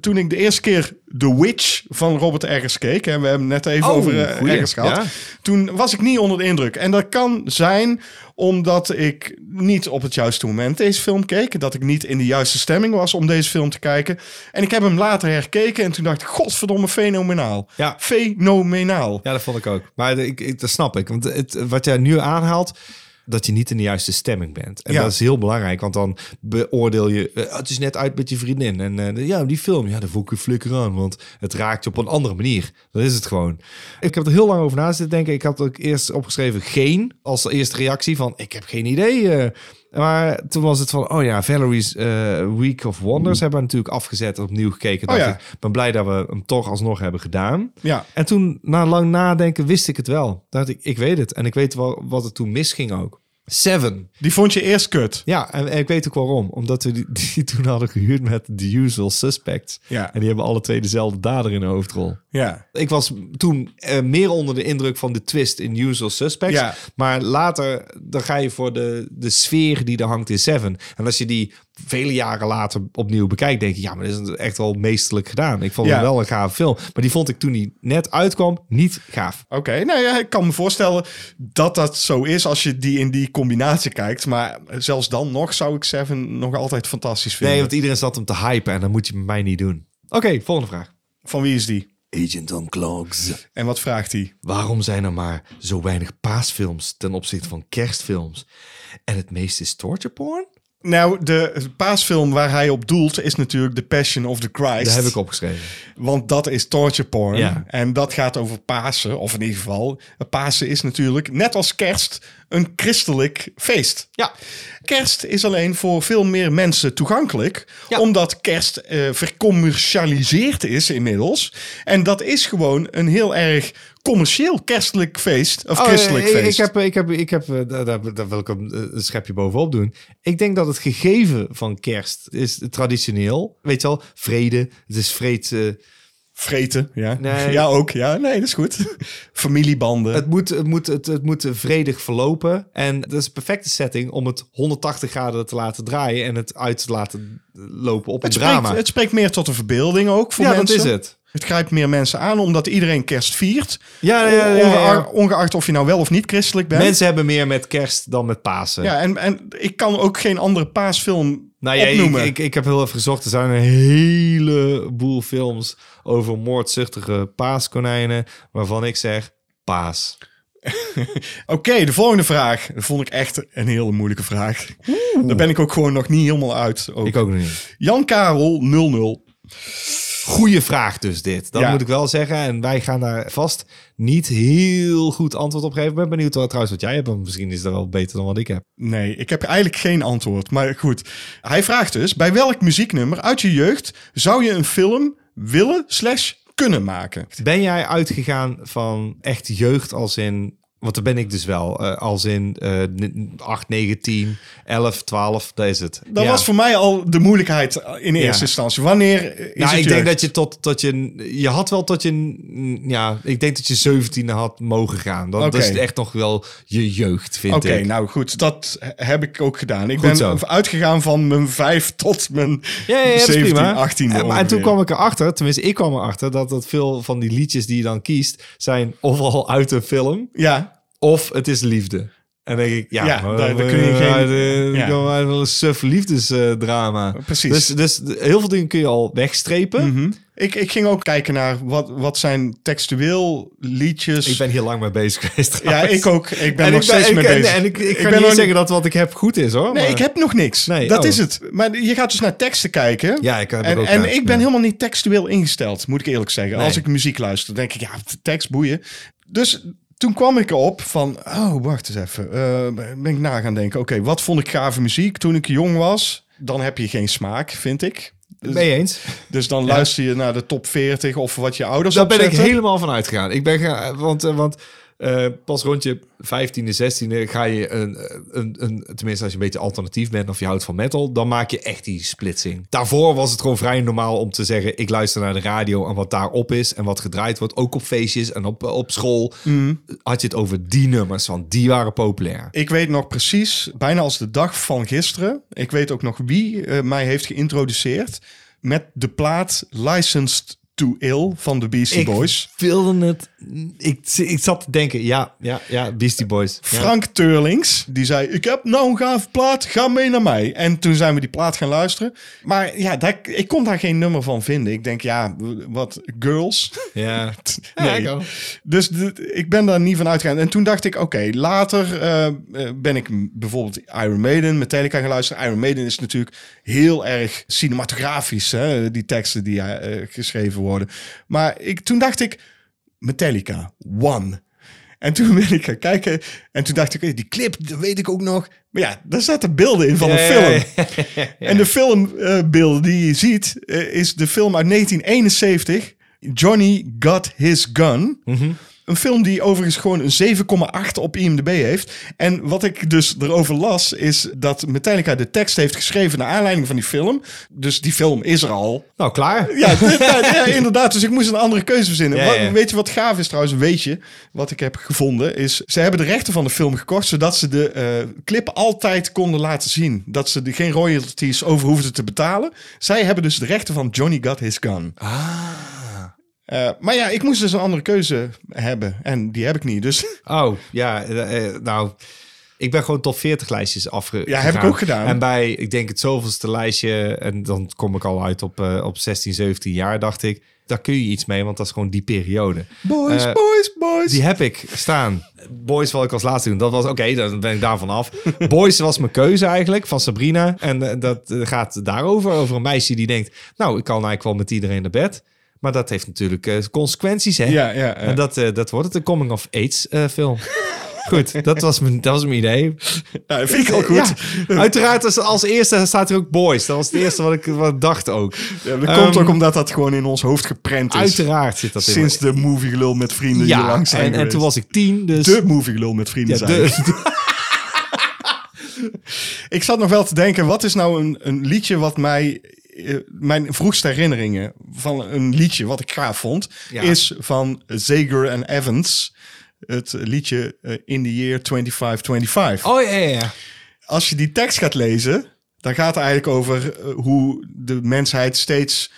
toen ik de eerste keer The Witch van Robert Eggers keek... en we hebben het net even Oh, over goeie. Eggers gehad... Ja. toen was ik niet onder de indruk. En dat kan zijn omdat ik niet op het juiste moment deze film keek. Dat ik niet in de juiste stemming was om deze film te kijken. En ik heb hem later herkeken en toen dacht ik... godverdomme, fenomenaal. Ja. Fenomenaal. Ja, dat vond ik ook. Maar ik, ik, dat snap ik. Want het, wat jij nu aanhaalt, dat je niet in de juiste stemming bent. En Ja. dat is heel belangrijk, want dan beoordeel je... eh, het is net uit met je vriendin. En eh, ja, die film, ja, daar voel ik een flikker aan. Want het raakt je op een andere manier. Dat is het gewoon. Ik heb er heel lang over na zitten denken. Ik had ook eerst opgeschreven geen als eerste reactie van... ik heb geen idee. Maar toen was het van, oh ja, Valerie's eh, Week of Wonders hebben we natuurlijk afgezet en opnieuw gekeken. Oh ja. ik ben blij dat we hem toch alsnog hebben gedaan. Ja. En toen, na lang nadenken, wist ik het wel. Dacht ik, ik weet het. En ik weet wel wat er toen misging ook. Seven. Die vond je eerst kut. Ja, en, en ik weet ook waarom. Omdat we die, die toen hadden gehuurd met The Usual Suspects. Ja. En die hebben alle twee dezelfde dader in de hoofdrol. Ja. Ik was toen eh, meer onder de indruk van de twist in Usual Suspects. Ja. Maar later dan ga je voor de, de sfeer die er hangt in Seven. En als je die vele jaren later opnieuw bekijkt, denk je... ja, maar dit is echt wel meesterlijk gedaan. Ik vond Ja. het wel een gaaf film. Maar die vond ik toen die net uitkwam niet gaaf. Oké, nou ja, ik kan me voorstellen dat dat zo is als je die in die combinatie kijkt. Maar zelfs dan nog zou ik Seven nog altijd fantastisch vinden. Nee, want iedereen zat hem te hypen en dat moet je met mij niet doen. Oké, volgende vraag. Van wie is die? Agent on Clogs. En wat vraagt hij? Waarom zijn er maar zo weinig paasfilms ten opzichte van kerstfilms? En het meeste is torture porn? Nou, de paasfilm waar hij op doelt is natuurlijk The Passion of the Christ. Dat heb ik opgeschreven. Want dat is torture porn. Ja. En dat gaat over Pasen, of in ieder geval. Pasen is natuurlijk, net als kerst, een christelijk feest. Ja. Kerst is alleen voor veel meer mensen toegankelijk. Ja. Omdat kerst eh, vercommercialiseerd is inmiddels. En dat is gewoon een heel erg commercieel kerstelijk feest. Of Oh, christelijk ik, feest. ik heb, ik heb, ik heb eh, daar, daar, wil ik een, een schepje bovenop doen. Ik denk dat het gegeven van kerst is traditioneel. Weet je wel, vrede. Het is vrede. Vreten, ja. Nee. Ja, ook. Ja, nee, dat is goed. Familiebanden. Het moet, het, moet, het, het moet vredig verlopen. En dat is een perfecte setting om het 180 graden te laten draaien en het uit te laten lopen op een Het drama. spreekt, het spreekt meer tot de verbeelding ook voor ja, mensen. dat is het. Het grijpt meer mensen aan omdat iedereen kerst viert. Ja, ja, ja, ja. Ongeacht, ongeacht of je nou wel of niet christelijk bent. Mensen hebben meer met kerst dan met Pasen. Ja, en, en ik kan ook geen andere paasfilm Nou ja, ik, ik, ik heb heel even gezocht. Er zijn een heleboel films over moordzuchtige paaskonijnen. Waarvan ik zeg paas. Oké, de volgende vraag. Dat vond ik echt een hele moeilijke vraag. Daar ben ik ook gewoon nog niet helemaal uit. Ook. Ik ook nog niet. Jan Karel 00. Goeie vraag dus dit. Dat Ja. moet ik wel zeggen. En wij gaan daar vast niet heel goed antwoord op geven. Ik ben benieuwd wat, trouwens wat jij hebt. Misschien is dat wel beter dan wat ik heb. Nee, ik heb eigenlijk geen antwoord. Maar goed. Hij vraagt dus: bij welk muzieknummer uit je jeugd zou je een film willen slash kunnen maken? Ben jij uitgegaan van echt jeugd als in... Want daar ben ik dus wel. eh, als in eh 8, 9, 10, 11, 12. Dat is het. Dat Ja. was voor mij al de moeilijkheid in eerste Ja. instantie. Wanneer is Nou, het ik denk dat je tot, tot je... Je had wel tot je... Ja, ik denk dat je 17 had mogen gaan. Dat, dat Oké. is echt nog wel je jeugd, vind Oké, ik. nou goed, dat heb ik ook gedaan. Ik Goed ben zo. uitgegaan van mijn vijf tot mijn Ja, ja, ja, dat is 17, prima. 18. En, maar- en toen kwam ik erachter, tenminste ik kwam erachter... dat dat veel van die liedjes die je dan kiest... zijn ofwel uit een film... Ja, of het is liefde. En denk ik, ja, Ja, maar, daar- daar kun je geen- eh, ja. kan wel een suf liefdesdrama. Precies. Dus, dus heel veel dingen kun je al wegstrepen. Mhm. ik, ik ging ook kijken naar wat, wat zijn textueel liedjes. Ik ben hier lang mee bezig geweest ja, ik ook. Ik ben en nog ik ben, steeds ik, mee bezig. En ik, ik, ga ben niet nog zeggen dat wat ik heb goed is hoor. Nee, maar- ik heb nog niks. Nee, dat oh. is het. Maar je gaat dus naar teksten kijken. Ja, ik heb en, ook en naar, ik ben ja. helemaal niet textueel ingesteld, moet ik eerlijk zeggen. Nee. Als ik muziek luister, denk ik, ja, tekst boeien. Dus toen kwam ik erop van, oh, wacht eens even. Eh, ben ik na gaan denken, oké, wat vond ik gave muziek toen ik jong was? Dan heb je geen smaak, vind ik. Mee eens. Dus dan luister je naar de top 40 of wat je ouders Daar ben ik helemaal van uitgegaan. Ik ben ga, want, eh, want eh, pas rond je 15e, 16e ga je een, een, een, tenminste als je een beetje alternatief bent of je houdt van metal, dan maak je echt die splitsing. Daarvoor was het gewoon vrij normaal om te zeggen, ik luister naar de radio en wat daarop is en wat gedraaid wordt, ook op feestjes en op, op school, Mhm. had je het over die nummers, want die waren populair. Ik weet nog precies, bijna als de dag van gisteren. Ik weet ook nog wie eh, mij heeft geïntroduceerd met de plaat Licensed to Ill van de Beastie Ik Boys. wilde het, ik, ik zat te denken, ja, ja, ja, Beastie Boys. Ja. Frank Teurlings, die zei: Ik heb nou een gaaf plaat, ga mee naar mij. En toen zijn we die plaat gaan luisteren. Maar ja, daar, ik kon daar geen nummer van vinden. Ik denk, ja, wat girls. Ja. Nee. Ja, ik. Dus ik ben daar niet van uitgegaan. En toen dacht ik, oké, later eh, ben ik bijvoorbeeld Iron Maiden, Metallica gaan luisteren. Iron Maiden is natuurlijk heel erg cinematografisch, hè, die teksten die eh, geschreven worden. Maar ik, toen dacht ik, Metallica, One. En toen ben ik gaan kijken en toen dacht ik, die clip, dat weet ik ook nog. Maar ja, daar zaten beelden in van een film. ja, ja. En de filmbeelden die je ziet, eh, is de film uit 1971. Johnny Got His Gun. Een film die overigens gewoon een 7,8 op IMDb heeft. En wat ik dus erover las, is dat Metallica de tekst heeft geschreven naar aanleiding van die film. Dus die film is er al. Nou, klaar. Ja, inderdaad. Dus ik moest een andere keuze verzinnen. Ja, Wat- ja. Weet je wat gaaf is trouwens? Weet je wat ik heb gevonden? Is ze hebben de rechten van de film gekocht zodat ze de eh, clip altijd konden laten zien. Dat ze er geen royalties over hoefden te betalen. Zij hebben dus de rechten van Johnny Got His Gun. Ah. Maar ja, ik moest dus een andere keuze hebben. En die heb ik niet. Dus Oh, ja. eh, eh, nou, ik ben gewoon top 40 lijstjes afge. Ja, heb ik ook gedaan. En bij, ik denk het zoveelste lijstje, en dan kom ik al uit op, eh, op 16, 17 jaar, dacht ik, daar kun je iets mee, want dat is gewoon die periode. boys, Eh, boys, boys. Die heb ik staan. Boys wil ik als laatste doen. Dat was oké, dan ben ik daarvan af. Boys was mijn keuze eigenlijk van Sabrina. En eh, dat eh, gaat daarover. Over een meisje die denkt: Nou, ik kan eigenlijk wel met iedereen naar bed. Maar dat heeft natuurlijk eh, consequenties. Hè? Ja, ja, ja. En dat, eh, dat wordt het een coming of age eh, film. Goed, dat was mijn, dat was mijn idee. Ja, dat vind ik al goed. Ja, uiteraard, als, als eerste staat er ook Boys. Dat was het eerste wat ik, wat dacht ook. Ja, dat komt Ehm, ook omdat dat gewoon in ons hoofd geprent is. Uiteraard zit dat in. Sinds de movie gelul met vrienden hier ja, langs zijn en, en toen was ik tien, dus... De movie gelul met vrienden ja, zijn. de, Ik zat nog wel te denken, wat is nou een, een liedje wat mij... eh, Mijn vroegste herinneringen van een liedje wat ik gaaf vond... Ja. is van Zager en Evans. Het liedje eh, In the Year 2525. Oh ja, ja, ja. Als je die tekst gaat lezen... dan gaat het eigenlijk over eh, hoe de mensheid steeds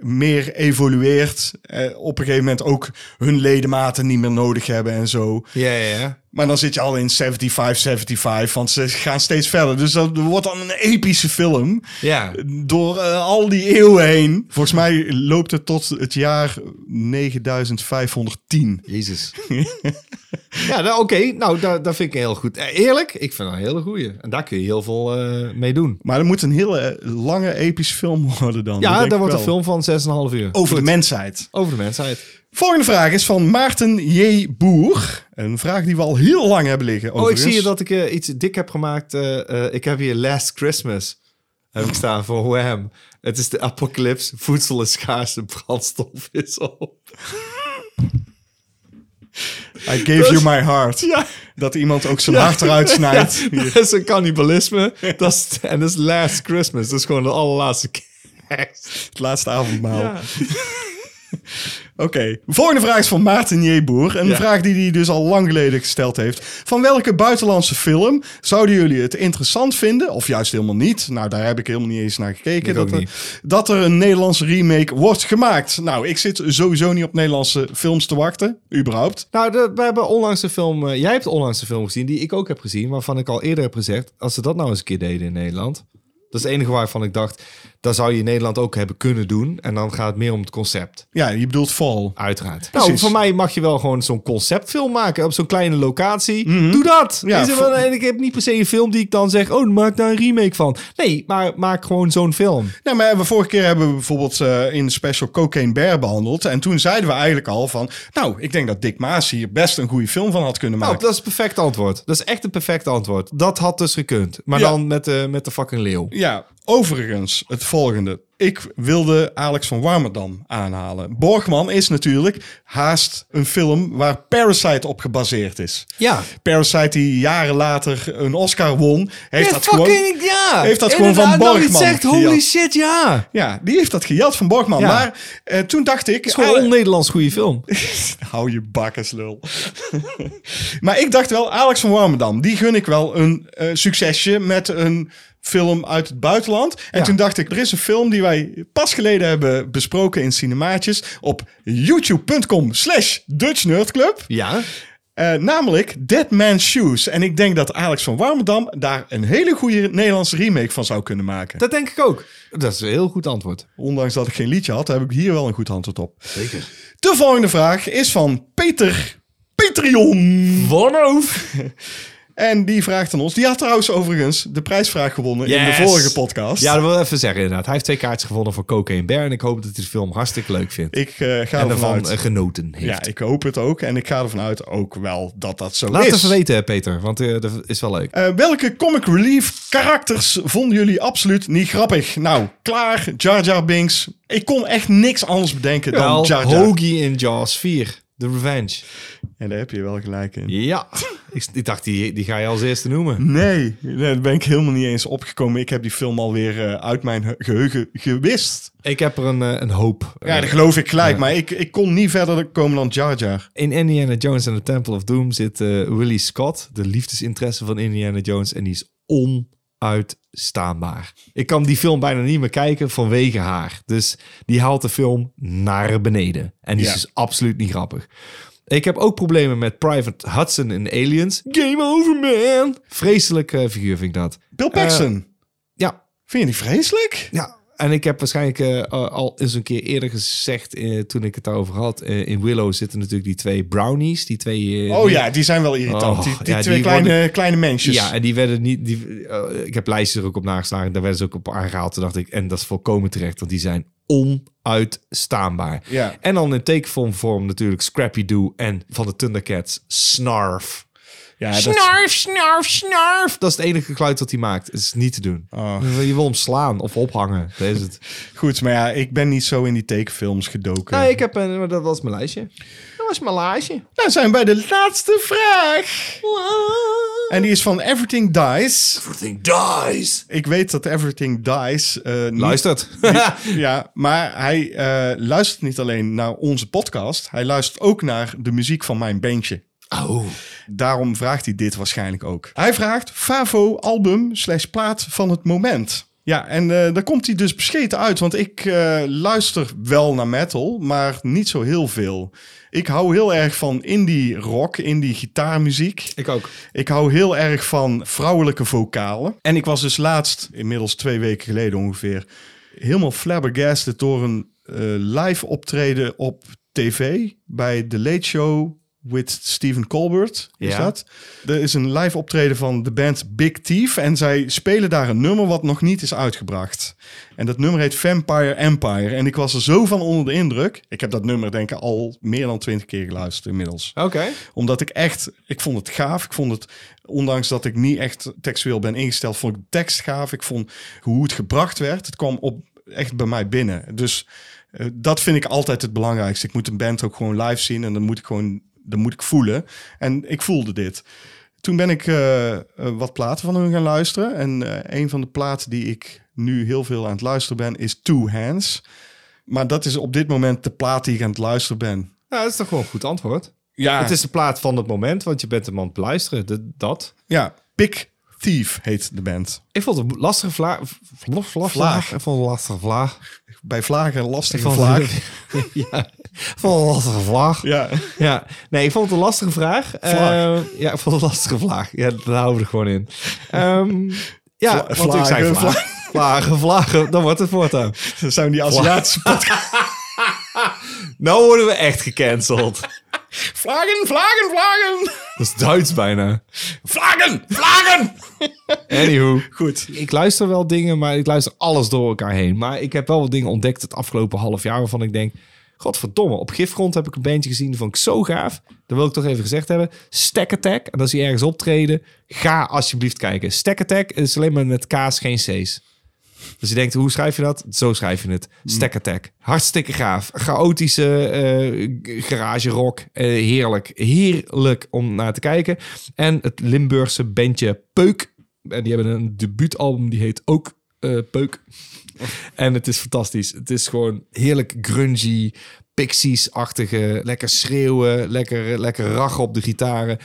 meer evolueert. eh, op een gegeven moment ook hun ledematen niet meer nodig hebben en zo. Ja, ja, ja. Maar dan zit je al in 75, 75, want ze gaan steeds verder. Dus dat wordt dan een epische film Ja. door eh, al die eeuwen heen. Volgens mij loopt het tot het jaar 9510. Jezus. ja, nou, oké. Nou, dat, dat vind ik heel goed. Eh, Eerlijk, ik vind dat een hele goeie. En daar kun je heel veel eh, mee doen. Maar dat moet een hele lange epische film worden dan. Dat Ja, ik wordt een film van 6,5 uur. Over de mensheid. Over de mensheid. Volgende vraag is van Maarten J. Boer. Een vraag die we al heel lang hebben liggen. Oh, ik zie dat ik eh, iets dik heb gemaakt. Eh, eh, ik heb hier Last Christmas. Heb ik staan voor Wham. Het is de apocalypse. Voedsel is schaars. Brandstof is op. I gave you my heart. Ja. Dat iemand ook zijn hart eruit snijdt. Ja, dat is een cannibalisme. Dat is, en dat is Last Christmas. Dat is gewoon de allerlaatste kerst. Het laatste avondmaal. Oké, volgende vraag is van Maarten J. Boer. Een Ja. vraag die hij dus al lang geleden gesteld heeft. Van welke buitenlandse film zouden jullie het interessant vinden? Of juist helemaal niet? Nou, daar heb ik helemaal niet eens naar gekeken. Dat er, dat er een Nederlandse remake wordt gemaakt. Nou, ik zit sowieso niet op Nederlandse films te wachten. Überhaupt. Nou, de, we hebben onlangs een film... eh, jij hebt onlangs een film gezien die ik ook heb gezien. Waarvan ik al eerder heb gezegd... Als ze dat nou eens een keer deden in Nederland... Dat is het enige waarvan ik dacht... Dat zou je in Nederland ook hebben kunnen doen. En dan gaat het meer om het concept. Ja, je bedoelt Fall. Uiteraard. Precies. Nou, voor mij mag je wel gewoon zo'n conceptfilm maken op zo'n kleine locatie. Doe dat. Mhm. Ja, Is er wel- en ik heb niet per se een film die ik dan zeg, oh, maak daar een remake van. Nee, maar maak gewoon zo'n film. Nou, maar we vorige keer hebben we bijvoorbeeld eh, in de special Cocaine Bear behandeld. En toen zeiden we eigenlijk al van... Nou, ik denk dat Dick Maas hier best een goede film van had kunnen Nou, maken. dat is een perfect antwoord. Dat is echt een perfect antwoord. Dat had dus gekund. Maar Ja. dan met de, met de fucking leeuw. Ja, overigens, het volgende. Ik wilde Alex van Warmerdam aanhalen. Borgman is natuurlijk haast een film waar Parasite op gebaseerd is. Ja. Parasite die jaren later een Oscar won, heeft Ja, dat gewoon... ja. heeft dat gewoon van nou, Borgman zegt, holy gejat. shit, ja. Ja, die heeft dat gejat van Borgman. Ja. Maar eh, toen dacht ik... Het is gewoon een on-Nederlands goede film. Hou je bakkenslul. maar ik dacht wel, Alex van Warmerdam, die gun ik wel een eh, succesje met een film uit het buitenland. En Ja. toen dacht ik, er is een film die wij pas geleden hebben besproken in Cinemaatjes op youtube.com slash Dutch Nerd Club. Ja. Eh, namelijk Dead Man's Shoes. En ik denk dat Alex van Warmerdam daar een hele goede Nederlandse remake van zou kunnen maken. Dat denk ik ook. Dat is een heel goed antwoord. Ondanks dat ik geen liedje had, heb ik hier wel een goed antwoord op. Zeker. De volgende vraag is van Peter Patreon. Vanoof. En die vraagt aan ons. Die had trouwens overigens de prijsvraag gewonnen in de vorige podcast. Ja, dat wil ik even zeggen inderdaad. Hij heeft twee kaartjes gewonnen voor Cocaine Bear. En ik hoop dat hij de film hartstikke leuk vindt. Ik eh, ga en ervan uit. eh, genoten heeft. Ja, ik hoop het ook. En ik ga ervan uit ook wel dat dat zo Laat is. het even weten, Peter. Want eh, dat is wel leuk. Welke comic relief karakters vonden jullie absoluut niet grappig? Nou, klaar, Jar Jar Binks. Ik kon echt niks anders bedenken dan Jar Jar. Hoagie in Jaws 4. The Revenge. En daar heb je wel gelijk in. Ja, ik, ik dacht, die, die ga je als eerste noemen. Nee, nee, daar ben ik helemaal niet eens opgekomen. Ik heb die film alweer eh, uit mijn he- geheugen gewist. Ik heb er een, eh, een hoop. Ja, dat geloof ik gelijk. Maar ik, ik kon niet verder komen dan Jar Jar. In Indiana Jones and the Temple of Doom zit eh, Willie Scott, de liefdesinteresse van Indiana Jones, en die is onuitstaanbaar. Ik kan die film bijna niet meer kijken vanwege haar. Dus die haalt de film naar beneden. En die Ja. is dus absoluut niet grappig. Ik heb ook problemen met Private Hudson in Aliens. Game over, man! Vreselijk eh, figuur vind ik dat. Bill Paxton. Ja, Vind je die vreselijk? ja, en ik heb waarschijnlijk eh, al eens een keer eerder gezegd, eh, toen ik het daarover had. eh, in Willow zitten natuurlijk die twee brownies. Die twee... Oh ja, die zijn wel irritant. Oh, die die ja, twee die kleine, worden- kleine mensjes. Ja, en die werden niet. Die, ik heb lijstjes er ook op nageslagen. Daar werden ze ook op aangehaald. Toen dacht ik, en dat is volkomen terecht, want die zijn onuitstaanbaar. Ja. En dan in tekenvorm natuurlijk Scrappy Doo en van de Thundercats Snarf. Ja dat, Snarf, snarf, snarf. Dat is het enige geluid dat hij maakt. Het is niet te doen. Oh. Je wil hem slaan of ophangen. Dat is het. goed, maar ja, ik ben niet zo in die tekenfilms gedoken. Nee, ik heb een, maar dat was mijn lijstje. Dat was mijn lijstje. Nou zijn we bij de laatste vraag. En die is van Everything Dies. Everything dies. Ik weet dat Everything Dies... eh, niet- Luistert. Ja, maar hij eh, luistert niet alleen naar onze podcast. Hij luistert ook naar de muziek van mijn bandje. oh. Daarom vraagt hij dit waarschijnlijk ook. Hij vraagt Favo album slash plaat van het moment. Ja, en eh daar komt hij dus bescheten uit. Want ik eh, luister wel naar metal, maar niet zo heel veel. Ik hou heel erg van indie rock, indie gitaarmuziek. Ik ook. Ik hou heel erg van vrouwelijke vocalen. En ik was dus laatst, inmiddels twee weken geleden ongeveer, helemaal flabbergasted door een eh, live optreden op tv bij The Late Show with Stephen Colbert. Is Ja. dat? Er is een live optreden van de band Big Thief en zij spelen daar een nummer wat nog niet is uitgebracht. En dat nummer heet Vampire Empire. En ik was er zo van onder de indruk. Ik heb dat nummer denk ik al meer dan twintig keer geluisterd inmiddels Oké. omdat ik echt, ik vond het gaaf. Ik vond het, ondanks dat ik niet echt textueel ben ingesteld, vond ik de tekst gaaf. Ik vond hoe het gebracht werd. Het kwam op echt bij mij binnen. Dus eh, dat vind ik altijd het belangrijkste. Ik moet een band ook gewoon live zien en dan moet ik gewoon, dan moet ik voelen. En ik voelde dit. Toen ben ik eh, eh, wat platen van hun gaan luisteren. En eh, een van de platen die ik nu heel veel aan het luisteren ben, is Two Hands. Maar dat is op dit moment de plaat die ik aan het luisteren ben. Ja, dat is toch gewoon een goed antwoord. Ja, Het is de plaat van het moment, want je bent hem aan het beluisteren. De- dat. Ja, Big Thief heet de band. Ik vond het een lastige vlaag. Vlag. Vlaag. Vlaag. Ik vond het een lastige vlaag. Bij vlagen lastige vlaag. ja, vond het een lastige vlaag. Ja, Ja, nee, ik vond het een lastige vraag. Eh, ja, ik vond het een lastige vraag. Ja, daar houden we er gewoon in. Ehm, ja, Vla- want ik zei vlagen, vlaag. Vlagen, vlagen, dan wordt het voortaan. dat zijn die Aziatische podcast. Nou worden we echt gecanceld. Vlagen, vlagen, vlagen. Dat is Duits bijna. Vlagen, vlagen. Anywho. Goed. Ik luister wel dingen, maar ik luister alles door elkaar heen. Maar ik heb wel wat dingen ontdekt het afgelopen half jaar waarvan ik denk... Godverdomme, op Gifgrond heb ik een bandje gezien, die vond ik zo gaaf. Dat wil ik toch even gezegd hebben. Stack Attack, en als die ergens optreden, ga alsjeblieft kijken. Stack Attack is alleen maar met K's, geen C's. Dus je denkt, hoe schrijf je dat? Zo schrijf je het. Stack Attack. Hartstikke gaaf. Chaotische eh, garage rock. Eh, heerlijk. Heerlijk om naar te kijken. En het Limburgse bandje Peuk. En die hebben een debuutalbum, die heet ook eh, Peuk. En het is fantastisch. Het is gewoon heerlijk grungy, Pixies-achtige, lekker schreeuwen, lekker, lekker rachen op de gitaren.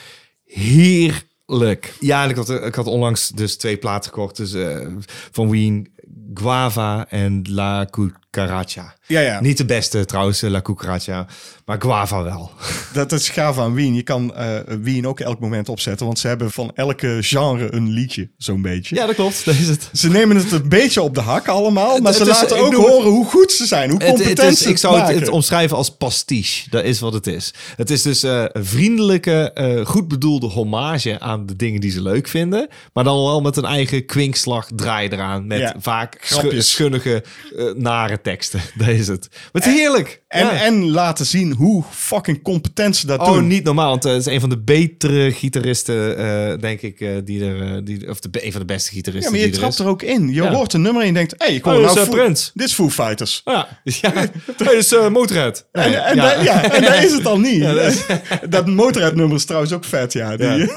Heerlijk. Ja, en ik had, ik had onlangs dus twee platen gekocht. Dus eh, van Ween, Guava en La Cucaracha. Ja, ja. Niet de beste trouwens, La Cucaracha. Maar Guava wel. Dat is gaaf aan Wien. Je kan eh, Wien ook elk moment opzetten. Want ze hebben van elke genre een liedje, zo'n beetje. Ja, dat klopt. Dat is het. Ze nemen het een beetje op de hak allemaal. Maar Het ze laten ook noem horen hoe goed ze zijn. Hoe competent het is, ze ik zou het, maken. het omschrijven als pastiche. Dat is wat het is. Het is dus eh, een vriendelijke, eh, goed bedoelde hommage aan de dingen die ze leuk vinden. Maar dan wel met een eigen kwinkslag draai eraan. Met Ja, vaak grapjes. schunnige, eh, nare teksten. Dat is het. Maar het is heerlijk. En, Ja. en laten zien hoe fucking competent ze dat Oh, doen. niet normaal. Want eh, het is een van de betere gitaristen, eh, denk ik, eh, die er... eh, die, of de, een van de beste Ja, gitaristen maar je die trapt er ook in. Je Ja. hoort een nummer en je denkt... Hey, ik hoor Oh, nou is, eh, Foo- Prince. Dit is Foo Fighters. Ja, ja. dat is eh Motorhead. En, Nee, en, ja. da- ja, en daar is het al niet. Ja, dat is- dat motorhead-nummer is trouwens ook vet, ja. Die...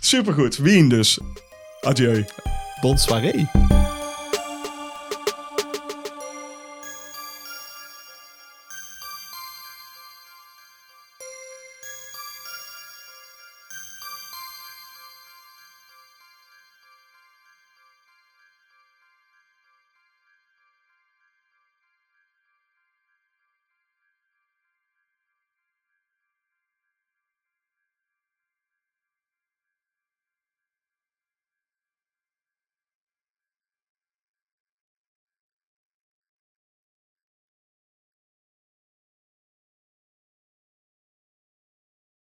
Supergoed. Wien dus. Adieu. Bonne soirée.